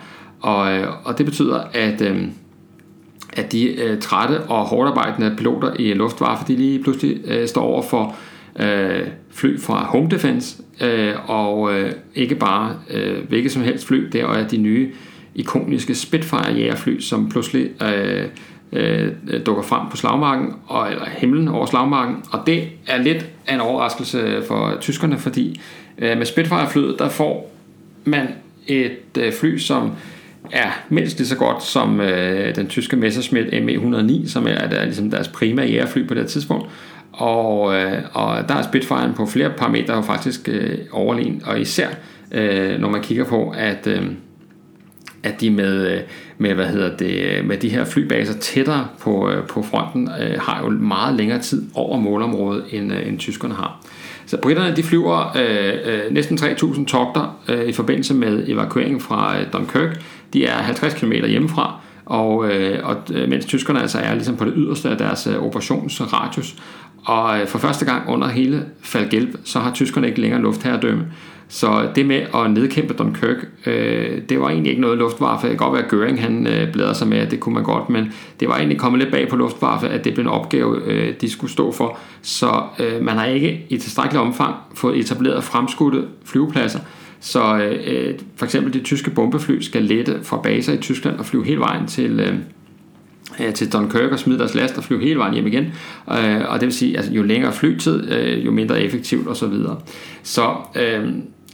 Og, øh, og det betyder, at... Øh, at de øh, trætte og hårdarbejdende piloter i Luftwaffe, de lige pludselig øh, står over for øh, fly fra Home Defense, øh, og øh, ikke bare øh, hvilket som helst fly, der er de nye ikoniske Spitfire jægerfly, som pludselig øh, øh, dukker frem på slagmarken, og, eller himlen over slagmarken, og det er lidt af en overraskelse for tyskerne, fordi øh, med Spitfire-flyet, der får man et øh, fly, som er mindst lige så godt som øh, den tyske Messerschmitt ME109, som er der, ligesom deres primære jægerfly på det tidspunkt. Og, øh, og der er Spitfire'en på flere parametre jo faktisk øh, overlegen, og især øh, når man kigger på, at, øh, at de med, øh, med, hvad hedder det, øh, med de her flybaser tættere på, øh, på fronten, øh, har jo meget længere tid over målområdet, end, øh, end tyskerne har. Så britterne de flyver øh, øh, næsten 3.000 togter øh, i forbindelse med evakueringen fra øh, Dunkirk. De er 50 km hjemmefra, og, øh, og øh, mens tyskerne altså er ligesom på det yderste af deres øh, operationsradius. Og øh, for første gang under hele Falgelb, så har tyskerne ikke længere luftherredømme. Så det med at nedkæmpe Dunkirk, øh, det var egentlig ikke noget luftwaffe. Det kan godt være, at Göring han øh, bladrer sig med, at det kunne man godt, men det var egentlig kommet lidt bag på luftwaffe, at det blev en opgave, øh, de skulle stå for. Så øh, man har ikke i tilstrækkelig omfang fået etableret fremskudte flyvepladser. Så øh, øh, for eksempel det tyske bombefly skal lette fra baser i Tyskland og flyve hele vejen til... Øh, øh til Dunkirk og smide deres last og flyve hele vejen hjem igen. Øh, og det vil sige, at altså, jo længere flytid, øh, jo mindre effektivt osv. Så, videre. så øh,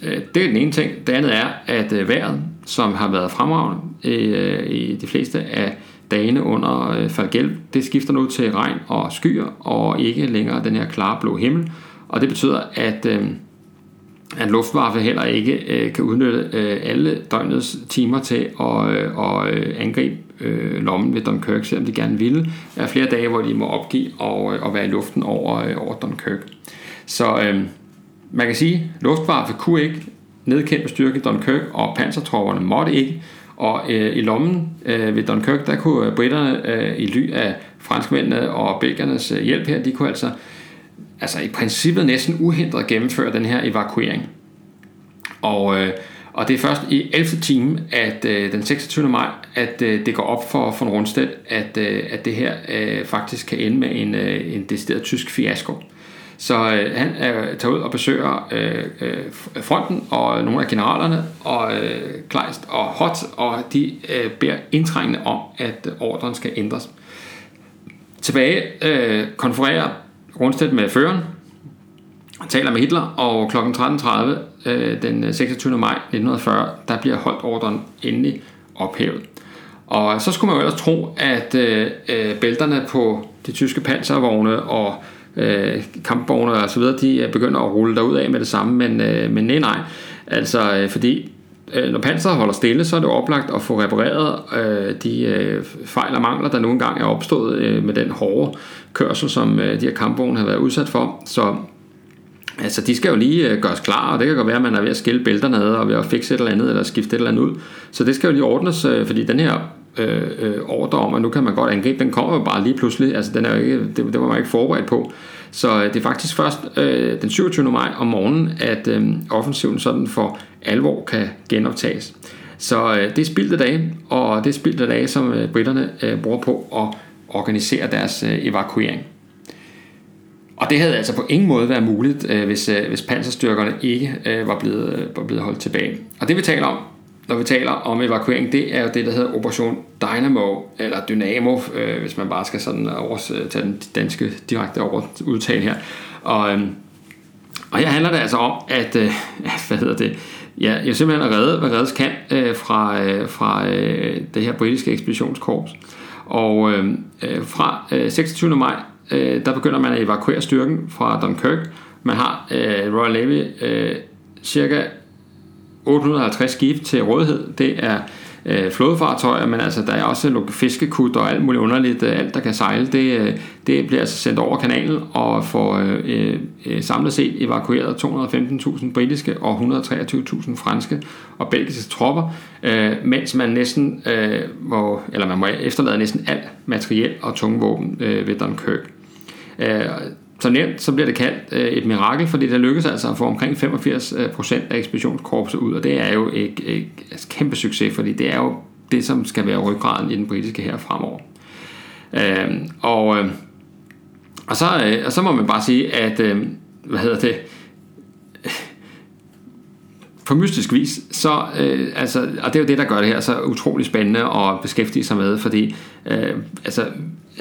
øh, det er den ene ting. Det andet er, at øh, vejret, som har været fremragende øh, i de fleste af dagene under Falgelb, det skifter nu til regn og skyer, og ikke længere den her klare blå himmel. Og det betyder, at, at Luftwaffe heller ikke øh, kan udnytte øh, alle døgnets timer til at, øh, og angribe lommen ved Dunkirk, selvom de gerne ville. Der er flere dage, hvor de må opgive og, og være i luften over, over Dunkirk. Så øh, man kan sige, at Luftwaffe kunne ikke nedkæmpe styrke Dunkirk, og pansertropperne måtte ikke. Og øh, i lommen øh, ved Dunkirk, der kunne britterne øh, i ly af franskmændene og belgernes øh, hjælp her, de kunne altså, altså i princippet næsten uhindret gennemføre den her evakuering. Og, øh, og det er først i 11. time, at øh, den 26. maj, at øh, det går op for von Rundstedt, at, øh, at det her øh, faktisk kan ende med en, øh, en decideret tysk fiasko. Så øh, han øh, tager ud og besøger øh, øh, fronten og nogle af generalerne, og øh, Kleist og Hot, og de øh, beder indtrængende om, at ordren skal ændres. Tilbage øh, konfererer Rundstedt med føreren, taler med Hitler, og kl. 13.30 øh, den øh, 26. maj 1940, der bliver holdt ordren endelig ophævet. Og så skulle man jo ellers tro, at øh, øh, bælterne på de tyske panservogne og øh, kampvogne og så videre, de øh, begynder at rulle derud af med det samme, men, øh, men nej, nej. Altså, øh, fordi Øh, når panseret holder stille, så er det oplagt at få repareret øh, de øh, fejl og mangler, der nu engang er opstået øh, med den hårde kørsel, som øh, de her kampvogne har været udsat for. Så Altså, de skal jo lige øh, gøres klar, og det kan godt være, at man er ved at skille bælterne ad, og ved at fikse et eller andet, eller skifte et eller andet ud. Så det skal jo lige ordnes, øh, fordi den her øh, øh, ordre om, at nu kan man godt angribe, den kommer jo bare lige pludselig. Altså, den er jo ikke, det, det var man ikke forberedt på. Så øh, det er faktisk først øh, den 27. maj om morgenen, at øh, offensiven sådan for alvor kan genoptages. Så øh, det er spildte dage, og det er spildte dage, som øh, britterne øh, bruger på at organisere deres øh, evakuering. Og det havde altså på ingen måde været muligt, øh, hvis, øh, hvis panserstyrkerne ikke øh, var, blevet, øh, var blevet holdt tilbage. Og det vi taler om, når vi taler om evakuering, det er jo det, der hedder Operation Dynamo, eller Dynamo, øh, hvis man bare skal sådan overs, øh, tage den danske direkte over udtale her. Og, øh, og her handler det altså om, at, øh, hvad hedder det, ja, jeg simpelthen at redde, hvad reddes kan øh, fra, øh, fra øh, det her britiske ekspeditionskorps. Og øh, øh fra øh, 26. maj, øh, der begynder man at evakuere styrken fra Dunkirk. Man har øh, Royal Navy øh, cirka 850 skibe til rådighed. Det er øh, flådefartøjer, men altså der er også fiskekut og alt muligt underligt, øh, alt der kan sejle, det, øh, det bliver altså sendt over kanalen og får øh, øh, øh samlet set evakueret 215.000 britiske og 123.000 franske og belgiske tropper, øh, mens man næsten øh, må, eller man må efterlade næsten alt materiel og tunge våben øh, ved Dunkirk. Øh, som nævnt, så bliver det kaldt øh, et mirakel, fordi det lykkedes altså at få omkring 85% øh, af ekspeditionskorpset ud, og det er jo et, et, et kæmpe succes, fordi det er jo det, som skal være ryggraden i den britiske her fremover. Øh, og, øh, og, så, øh, og så må man bare sige, at øh, hvad hedder det, på mystisk vis, så, øh, altså, og det er jo det, der gør det her så utrolig spændende at beskæftige sig med, fordi øh, altså,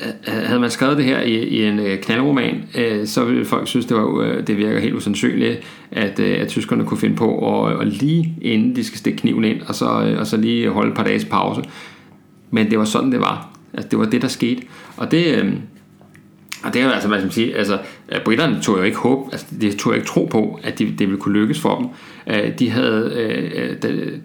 øh, havde man skrevet det her i, i en øh, knaldroman, øh, så ville folk synes, det, var, øh, det virker helt usandsynligt, at, øh, at tyskerne kunne finde på, at, at lige inden de skal stikke kniven ind, og så, øh, og så lige holde et par dages pause. Men det var sådan, det var. Altså, det var det, der skete. Og det, øh, og det er jo altså, hvad skal man sige, altså, britterne tog jo ikke håb, altså, de tog jo ikke tro på, at det, det ville kunne lykkes for dem. Øh, de havde, øh,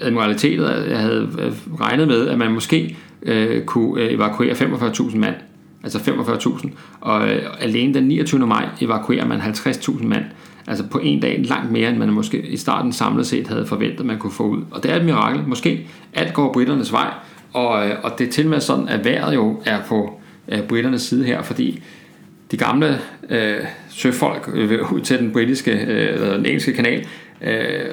admiralitetet havde øh, regnet med, at man måske øh, kunne øh, evakuere 45.000 mand, altså 45.000, og øh, alene den 29. maj evakuerer man 50.000 mand, altså på en dag langt mere, end man måske i starten samlet set havde forventet, man kunne få ud. Og det er et mirakel. Måske alt går britternes vej, og, og det er til med sådan, at vejret jo er på øh, britternes side her, fordi de gamle øh, søfolk øh, ud til den britiske øh, eller den engelske kanal, øh,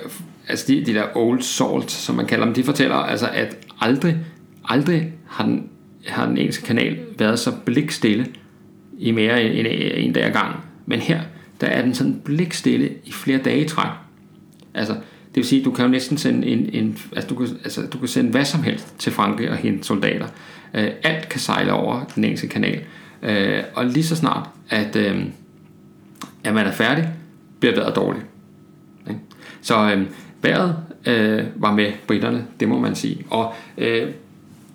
altså de, de der old salt, som man kalder dem, de fortæller altså, at aldrig, aldrig har den, har den engelske kanal været så blikstille i mere end en, en dag ad gang. Men her, der er den sådan blikstille i flere dage i træk. Altså, det vil sige, du kan jo næsten sende en, en altså, du kan, altså, du kan sende hvad som helst til Frankrig og hente soldater. Øh, alt kan sejle over den engelske kanal. Øh, og lige så snart, at, øh, at man er færdig, bliver vejret dårligt. Ikke? Så øh, vejret øh, var med britterne, det må man sige. Og øh,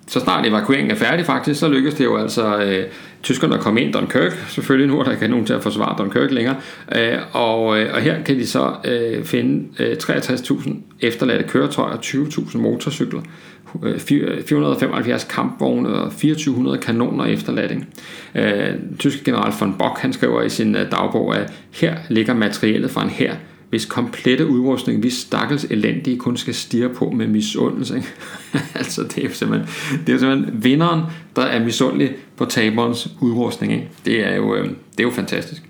så snart evakueringen er færdig faktisk, så lykkedes det jo altså øh, tyskerne at komme ind Dunkirk. Selvfølgelig nu er der ikke nogen til at forsvare Dunkirk længere. Øh, og, øh, og her kan de så øh, finde øh, 63.000 efterladte køretøjer, 20.000 motorcykler, 475 øh, kampvogne og 2400 kanoner efterladning. Øh, tyske general von Bock han skriver i sin øh, dagbog, at her ligger materialet fra en her, hvis komplette udrustning, hvis stakkels elendige kun skal stirre på med misundelse. altså det er simpelthen, det er simpelthen vinderen, der er misundelig på taberens udrustning. Ikke? Det, er jo, øh, det er jo fantastisk.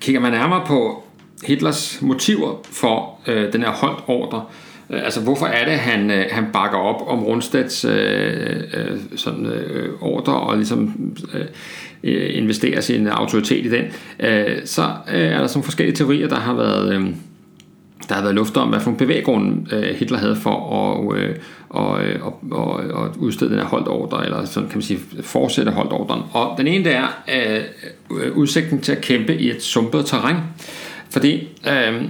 Kigger man nærmere på Hitlers motiver for øh, den her holdt ordre, Øh, Øh, altså, hvorfor er det, han, øh, han bakker op om Rundstads øh, øh, sådan, øh, ordre og ligesom øh, øh, investerer sin autoritet i den? Øh, så øh, er der sådan forskellige teorier, der har været... Øh, der har været luft om, hvad for en bevæggrund øh, Hitler havde for at, øh, og, og, og, og udstede den her holdt ordre, eller sådan kan man sige, fortsætte holdt ordren. Og den ene, det er øh, udsigten til at kæmpe i et sumpet terræn. Fordi øh,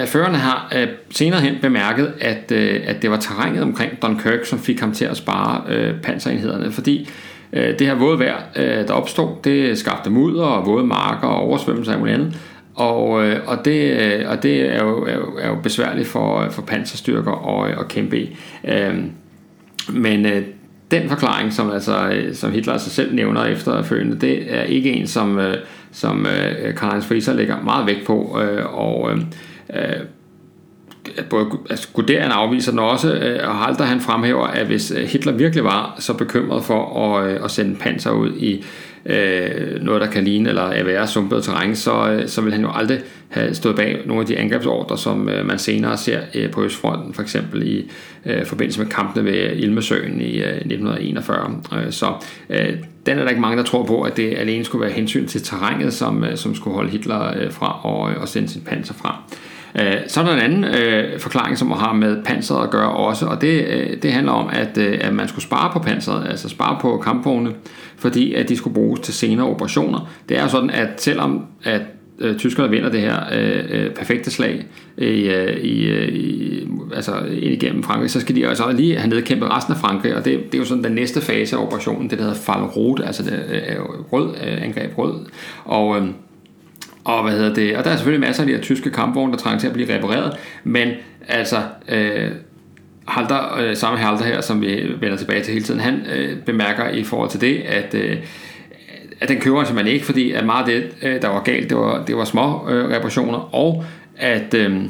Øh, Førerne har øh, senere hen bemærket, at, øh, at det var terrænet omkring Dunkirk, som fik ham til at spare øh, panserenhederne, fordi øh, det her våde vejr, øh, der opstod, det skabte mudder og våde marker og oversvømmelser af andet. Og, øh, og, det, øh, og det er jo, er, jo, er jo besværligt for, øh, for panserstyrker at, at øh, kæmpe i. Øh, men øh, den forklaring, som, altså, som Hitler altså selv nævner efterfølgende, det er ikke en, som, øh, som øh, Karl-Heinz Frieser lægger meget vægt på. Øh, og Øh, Øh, både altså Guderian afviser den også, øh, og Halter han fremhæver, at hvis øh, Hitler virkelig var så bekymret for at, at sende panser ud i øh, noget, der kan ligne eller være sumpet terræn, så, så vil han jo aldrig have stået bag nogle af de angrebsordre, som øh, man senere ser øh, på Østfronten, for eksempel i øh, forbindelse med kampene ved Ilmesøen i øh, 1941. Øh, så øh, den er der ikke mange, der tror på, at det alene skulle være hensyn til terrænet, som, øh, som skulle holde Hitler øh, fra at, at sende sin panser fra. Øh, Øh, så er der en anden øh, forklaring, som har med panseret at gøre også, og det, øh, det handler om, at, øh, at man skulle spare på panseret, altså spare på kampvogne, fordi at de skulle bruges til senere operationer. Det er sådan, at selvom at øh, tyskerne vinder det her øh, øh perfekte slag i, øh, i, øh, altså ind igennem Frankrig, så skal de altså lige have nedkæmpet resten af Frankrig, og det, det er jo sådan den næste fase af operationen, det der hedder Fall Rot, altså det er jo rød angreb rød, og øh, og, hvad hedder det, og der er selvfølgelig masser af de her tyske kampvogne, der trænger til at blive repareret, men altså, øh, Halter, øh, samme Halter her, som vi vender tilbage til hele tiden, han øh, bemærker i forhold til det, at, øh, at den køber man ikke, fordi at meget af det, øh, der var galt, det var, det var små øh, reparationer, og at, øh,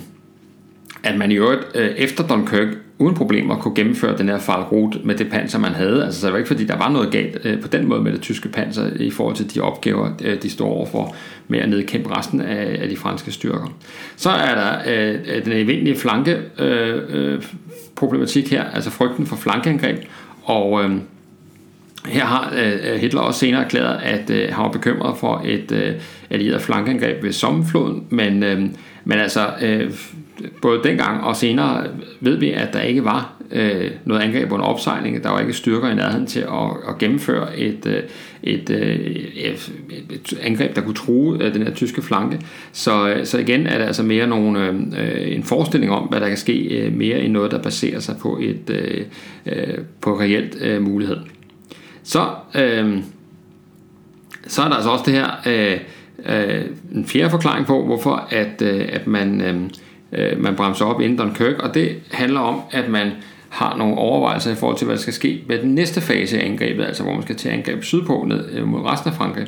at man i øvrigt øh, efter Dunkirk uden problemer kunne gennemføre den her Fallrute med det panser, man havde. Altså, så det var ikke fordi, der var noget galt øh, på den måde med det tyske panser i forhold til de opgaver, øh, de står overfor med at nedkæmpe resten af, af de franske styrker. Så er der øh, øh den evindelige flanke øh, øh, problematik her, altså frygten for flankeangreb, og, øh, her har øh, øh, Hitler også senere erklæret, at øh, han var bekymret for et øh, allieret flankeangreb ved Sommerfloden, men, øh, men altså øh, både dengang og senere ved vi, at der ikke var øh, noget angreb under opsejling. Der var ikke styrker i nærheden til at, at gennemføre et, øh, et, øh, et, et angreb, der kunne true øh, den her tyske flanke. Så, øh, så igen er det altså mere nogle, øh, en forestilling om, hvad der kan ske øh, mere end noget, der baserer sig på et øh, øh, på reelt øh, mulighed. Så, øh, så er der altså også det her øh, øh, en fjerde forklaring på, hvorfor at, øh, at man, øh, øh, man bremser op inden Dunkirk, og det handler om, at man har nogle overvejelser i forhold til, hvad der skal ske med den næste fase af angrebet, altså hvor man skal til angreb sydpå ned øh, mod resten af Frankrig.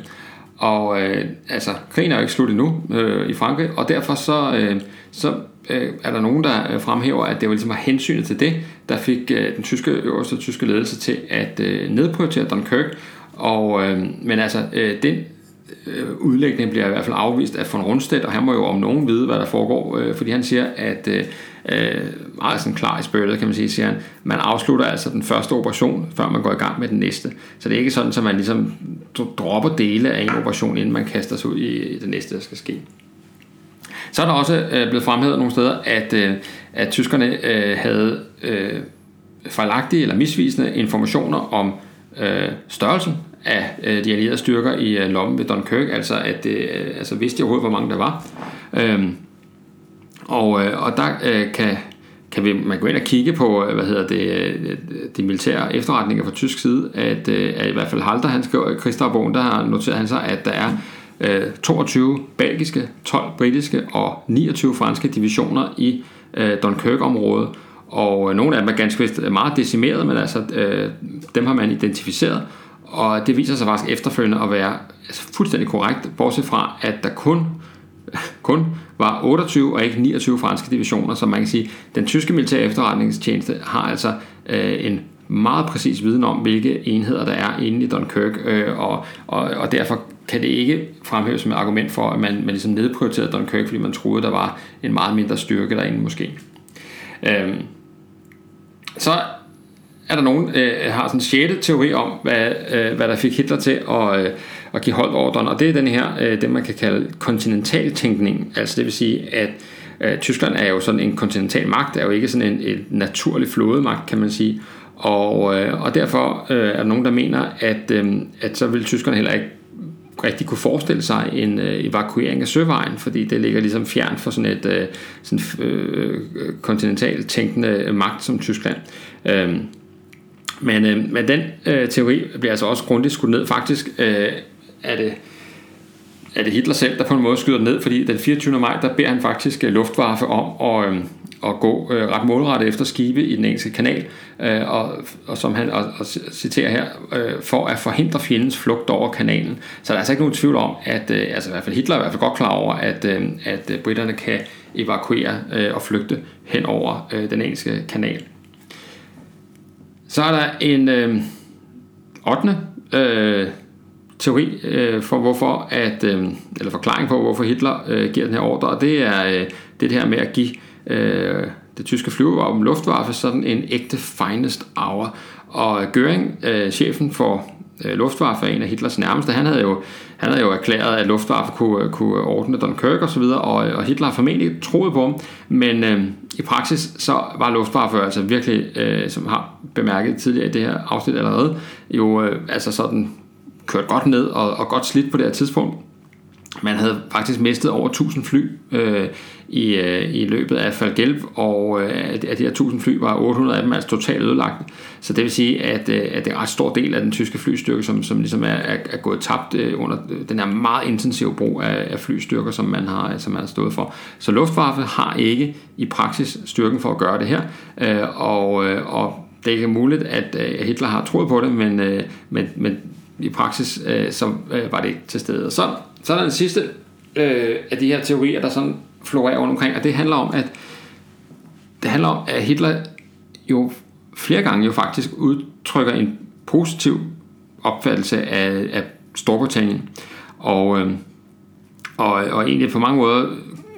Og øh, altså, krigen er jo ikke slut endnu øh, i Frankrig, og derfor så, øh, så øh, er der nogen, der øh, fremhæver, at det var ligesom hensynet til det, der fik øh, den tyske øverste tyske ledelse til at øh, nedprioritere Dunkirk. Og, øh, men altså, øh, den øh, udlægning bliver i hvert fald afvist af von Rundstedt, og han må jo om nogen vide, hvad der foregår, øh, fordi han siger, at øh, øh meget sådan klar i spørget, kan man sige, siger han, man afslutter altså den første operation, før man går i gang med den næste. Så det er ikke sådan, at man ligesom dropper dele af en operation, inden man kaster sig ud i, i det næste, der skal ske. Så er der også øh, blevet fremhævet nogle steder, at, øh, at tyskerne øh, havde øh, fejlagtige eller misvisende informationer om øh, størrelsen af øh, de allierede styrker i øh, lommen ved Dunkirk, altså at øh, altså vidste de overhovedet, hvor mange der var. Øhm, og, øh, og der øh, kan, kan vi, man gå ind og kigge på, øh, hvad hedder det, øh, de militære efterretninger fra tysk side, at, øh, at i hvert fald Halter, han skriver i Krigsdagbogen, der har noteret han sig, at der er øh, 22 belgiske, 12 britiske og 29 franske divisioner i øh, Dunkirk-området, og øh, nogle af dem er ganske vist meget decimeret, men altså dem har man identificeret, og det viser sig faktisk efterfølgende at være altså, fuldstændig korrekt, bortset fra, at der kun, kun var 28 og ikke 29 franske divisioner, så man kan sige, den tyske militære efterretningstjeneste har altså øh, en meget præcis viden om, hvilke enheder der er inde i Dunkirk, øh, og, og, og derfor kan det ikke fremhæves som et argument for, at man, man ligesom nedprioriterede Dunkirk, fordi man troede, der var en meget mindre styrke derinde måske. Øh, så er der nogen, øh, har sådan en sjette teori om, hvad, øh, hvad der fik Hitler til at, øh, at give ordren, og det er den her, øh, det man kan kalde kontinentaltænkning, altså det vil sige, at øh, Tyskland er jo sådan en kontinental magt, er jo ikke sådan en, en naturlig flådemagt, kan man sige, og, øh, og derfor øh, er der nogen, der mener, at, øh, at så vil tyskerne heller ikke rigtig kunne forestille sig en øh, evakuering af søvejen, fordi det ligger ligesom fjern for sådan et øh, sådan, øh, øh kontinentalt tænkende magt som Tyskland. Øh, men, øh, men den øh, teori bliver altså også grundigt skudt ned. Faktisk øh, er, det, er det Hitler selv, der på en måde skyder ned, fordi den 24. maj, der beder han faktisk øh, Luftwaffe om at, øh, at gå øh, ret målrettet efter skibe i den engelske kanal, øh, og, og som han og, og citerer her, øh, for at forhindre fjendens flugt over kanalen. Så der er altså ikke nogen tvivl om, at øh, altså i hvert fald Hitler er i hvert fald godt klar over, at, øh, at øh, britterne kan evakuere øh, og flygte hen over øh, den engelske kanal. Så er der en øh, 8. Øh, teori øh, for hvorfor at øh, eller forklaring på hvorfor Hitler øh, giver den her ordre, og det er øh, det her med at give øh, det tyske flyvevåben Luftwaffe sådan en ægte finest hour. Og Göring, øh, chefen for Øh, Luftwaffe er en af Hitlers nærmeste, han havde jo, han havde jo erklæret, at Luftwaffe kunne, kunne ordne Dunkirk osv., og, og, og Hitler har formentlig troet på ham, men øh, i praksis så var Luftwaffe altså virkelig, øh, som har bemærket tidligere i det her afsnit allerede, jo øh, altså sådan kørt godt ned og, og godt slidt på det her tidspunkt. Man havde faktisk mistet over 1000 fly øh, i, øh, i løbet af Falgelb, og øh, af de her 1000 fly var 800 af dem altså totalt ødelagt. Så det vil sige, at, øh, at det er en ret stor del af den tyske flystyrke, som, som ligesom er, er, er gået tabt øh, under den her meget intensive brug af, af flystyrker, som man, har, som man har stået for. Så Luftwaffe har ikke i praksis styrken for at gøre det her, øh, og, øh, og det er ikke muligt, at øh, Hitler har troet på det, men, øh, men, men i praksis øh, så øh, var det ikke til stede. Og så, så er der den sidste øh, af de her teorier, der sådan florerer rundt omkring, og det handler om, at det handler om, at Hitler jo flere gange jo faktisk udtrykker en positiv opfattelse af, af Storbritannien, og, øh, og, og egentlig på mange måder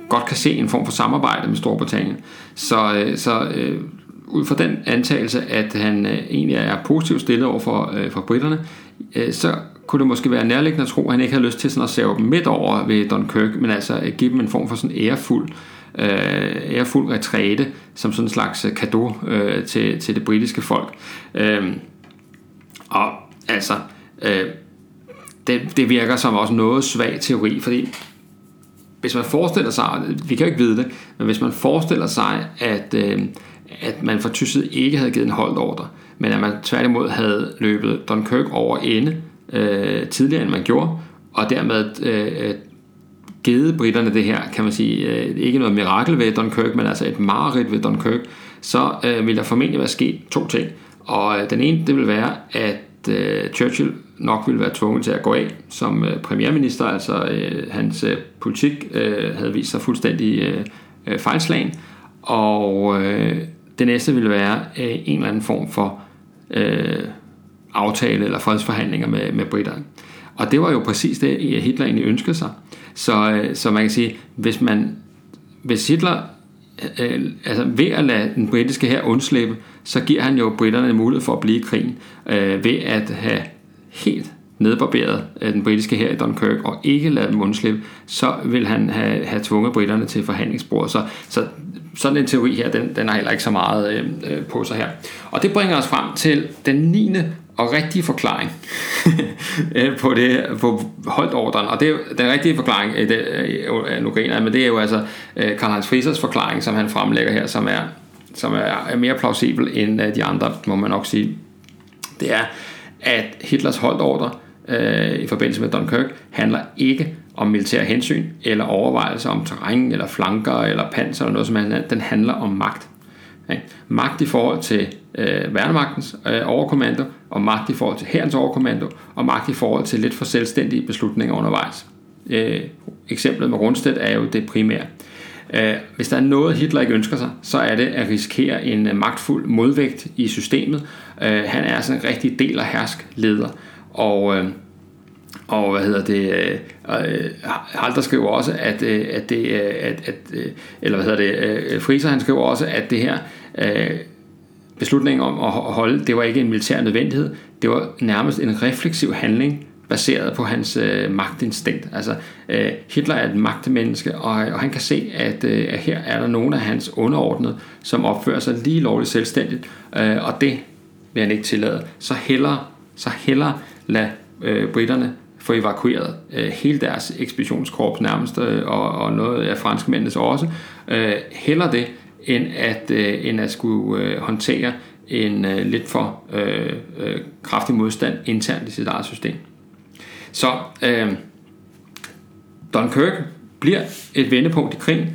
godt kan se en form for samarbejde med Storbritannien. Så, øh, så øh, ud fra den antagelse, at han øh, egentlig er positivt stillet over for, øh, for britterne, øh, så kunne det måske være nærliggende at tro, at han ikke har lyst til sådan at save dem midt over ved Dunkirk, men altså at give dem en form for sådan ærefuld, øh, ærefuld retræte, som sådan en slags kado øh, øh, til, til det britiske folk. Øh, og altså, øh, det, det virker som også noget svag teori, fordi hvis man forestiller sig, vi kan jo ikke vide det, men hvis man forestiller sig, at, øh, at man fra tysk ikke havde givet en holdt ordre, men at man tværtimod havde løbet Dunkirk over ende øh, tidligere, end man gjorde, og dermed øh, øh, givet britterne det her, kan man sige, øh, ikke noget mirakel ved Dunkirk, men altså et mareridt ved Dunkirk, så øh, vil der formentlig være sket to ting. Og øh, den ene, det vil være, at øh, Churchill nok ville være tvunget til at gå af som øh, premierminister, altså øh, hans øh, politik øh, havde vist sig fuldstændig øh, øh, fejlslagen, og øh, det næste ville være øh, en eller anden form for øh, aftale eller fredsforhandlinger med, med britterne. Og det var jo præcis det, Hitler egentlig ønskede sig. Så, øh, så man kan sige, hvis man hvis Hitler øh, altså ved at lade den britiske her undslippe, så giver han jo britterne mulighed for at blive i krigen øh, ved at have helt nedbarberet øh, den britiske her i Dunkirk og ikke lade dem undslippe, så vil han have, have tvunget britterne til forhandlingsbordet. Så, så sådan en teori her, den, den har heller ikke så meget øh, øh på sig her. Og det bringer os frem til den 9 og rigtige forklaring på det på holdt ordren. Og det er den rigtige forklaring, øh, det, øh, nu griner men det er jo altså øh, Karl Heinz Frisers forklaring, som han fremlægger her, som er, som er mere plausibel end de andre, må man nok sige. Det er, at Hitlers holdt ordre øh, i forbindelse med Dunkirk handler ikke om militær hensyn eller overvejelser om terræn eller flanker eller panser eller noget som helst. Den handler om magt. Magt i forhold til øh, værnemagtens øh, overkommando, og magt i forhold til herrens overkommando, og magt i forhold til lidt for selvstændige beslutninger undervejs. Øh, eksemplet med Rundstedt er jo det primære. Øh, hvis der er noget, Hitler ikke ønsker sig, så er det at risikere en øh, magtfuld modvægt i systemet. Øh, han er sådan en rigtig del og hersk leder. Og, øh, og hvad hedder det, øh, øh Halter skriver også, at, øh, at det, øh, at, at, øh, eller hvad hedder det, øh, Friser han skriver også, at det her øh, beslutningen om at holde, det var ikke en militær nødvendighed, det var nærmest en refleksiv handling, baseret på hans øh, magtinstinkt. Altså, øh, Hitler er et magtmenneske, og, og han kan se, at, øh, at her er der nogle af hans underordnede, som opfører sig lige lovligt selvstændigt, øh, og det vil han ikke tillade. Så hellere, så hellere lad øh, britterne få evakueret øh, hele deres ekspeditionskorps nærmest, øh, og, og noget af franskmændenes også. Øh, hellere det, end at, øh, end at skulle øh, håndtere en øh, lidt for øh, øh, kraftig modstand internt i sit eget system. Så øh, Dunkirk bliver et vendepunkt i krigen,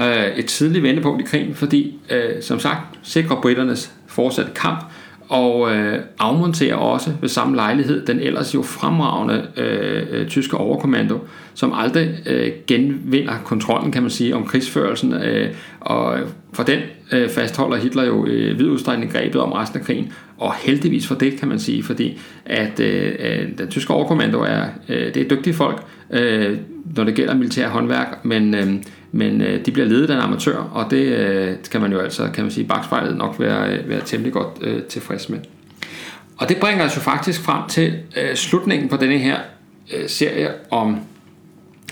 øh, et tidligt vendepunkt i krigen, fordi øh, som sagt sikrer britternes fortsatte kamp, og øh, afmonterer også ved samme lejlighed den ellers jo fremragende øh, øh, tyske overkommando, som aldrig øh, genvinder kontrollen, kan man sige, om krigsførelsen, øh, og for den øh, fastholder Hitler jo i vid udstrækning grebet om resten af krigen, og heldigvis for det, kan man sige, fordi at øh, øh den tyske overkommando er, øh, det er dygtige folk, øh, når det gælder militær håndværk, men, øh, men øh, de bliver ledet af en amatør, og det øh, kan man jo altså, kan man sige, bagspejlet nok være, øh, være temmelig godt øh, tilfreds med. Og det bringer os jo faktisk frem til øh, slutningen på denne her øh, serie om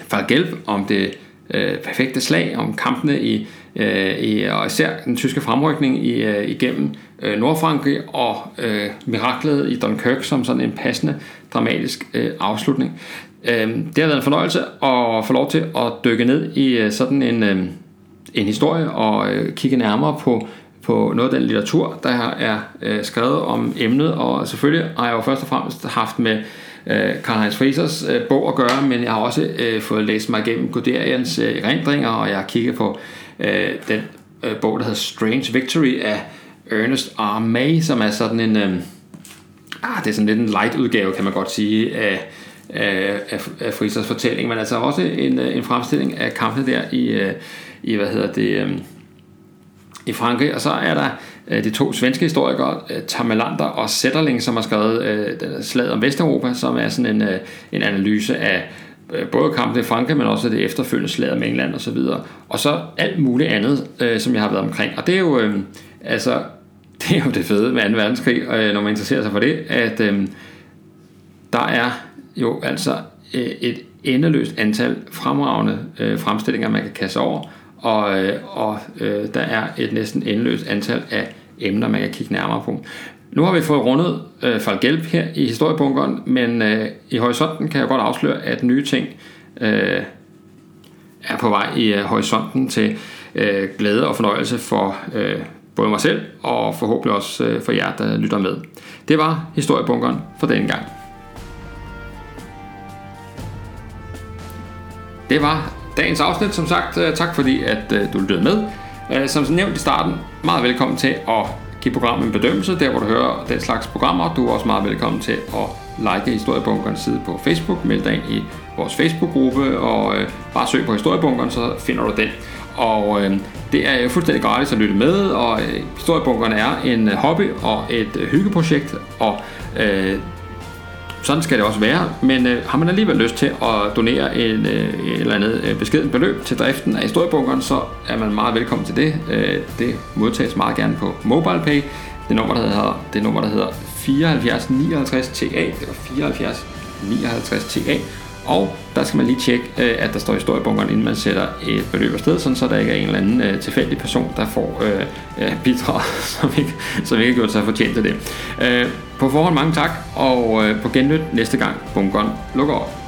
Falgelb, om det øh, perfekte slag, om kampene i, øh, i, og især den tyske fremrykning i, øh, igennem øh, Nordfrankrig og øh, miraklet i Dunkirk som sådan en passende dramatisk øh, afslutning. Øhm, det har været en fornøjelse at få lov til at dykke ned i øh, sådan en, øhm, en historie og øh, kigge nærmere på på noget af den litteratur, der er øh, skrevet om emnet, og selvfølgelig har jeg jo først og fremmest haft med Karl Heinz Friesers bog at gøre, men jeg har også fået læst mig igennem Guderians erindringer, og jeg har kigget på den bog, der hedder Strange Victory af Ernest R. May, som er sådan en... Øhm, ah, det er sådan lidt en light udgave, kan man godt sige, af, af, af, af Frisers fortælling, men altså også en, øh, en fremstilling af kampene der i, øh, i hvad hedder det, øh, i Frankrig, og så er der de to svenske historikere, øh, Tamelander og Setterling, som har skrevet Slaget om Vesteuropa, som er sådan en, en analyse af både kampen i Frankrig, men også det efterfølgende slaget med England og så videre. Og så alt muligt andet, som jeg har været omkring. Og det er jo, altså, det er jo det fede med 2. verdenskrig, når man interesserer sig for det, at der er jo altså øh, et endeløst antal fremragende øh, fremstillinger, man kan kaste over, og, øh, og øh, der er et næsten endeløst antal af emner, man kan kigge nærmere på. Nu har vi fået rundet øh, Falgelp her i historiebunkeren, men øh, i horisonten kan jeg godt afsløre, at nye ting øh, er på vej i øh, horisonten til øh, glæde og fornøjelse for øh, både mig selv og forhåbentlig også øh, for jer, der lytter med. Det var historiebunkeren for denne gang. Det var dagens afsnit, som sagt. Øh, tak fordi, at øh, du lyttede med. Øh, som nævnt i starten, meget velkommen til at give programmet en bedømmelse, der hvor du hører den slags programmer. Du er også meget velkommen til at like Historiebunkerens side på Facebook, meld dig ind i vores Facebook-gruppe, og øh, bare søg på Historiebunkeren, så finder du den. Og øh, det er fuldstændig gratis at lytte med, og øh, Historiebunkeren er en hobby og et øh, hyggeprojekt, og øh, sådan skal det også være, men øh, har man alligevel lyst til at donere en, øh, et eller andet øh, beskeden beløb til driften af historiebunkeren, så er man meget velkommen til det. Øh, det modtages meget gerne på MobilePay. Det nummer, der hedder, det nummer, der hedder 74 59 TA, det var 74 59 TA, og der skal man lige tjekke, øh, at der står historiebunkeren, inden man sætter et beløb afsted, sådan så der ikke er en eller anden øh, tilfældig person, der får øh, øh bidrag, som ikke, som ikke har gjort sig fortjent til det. Øh, på forhånd mange tak, og øh, på genlyt næste gang bunkeren lukker op.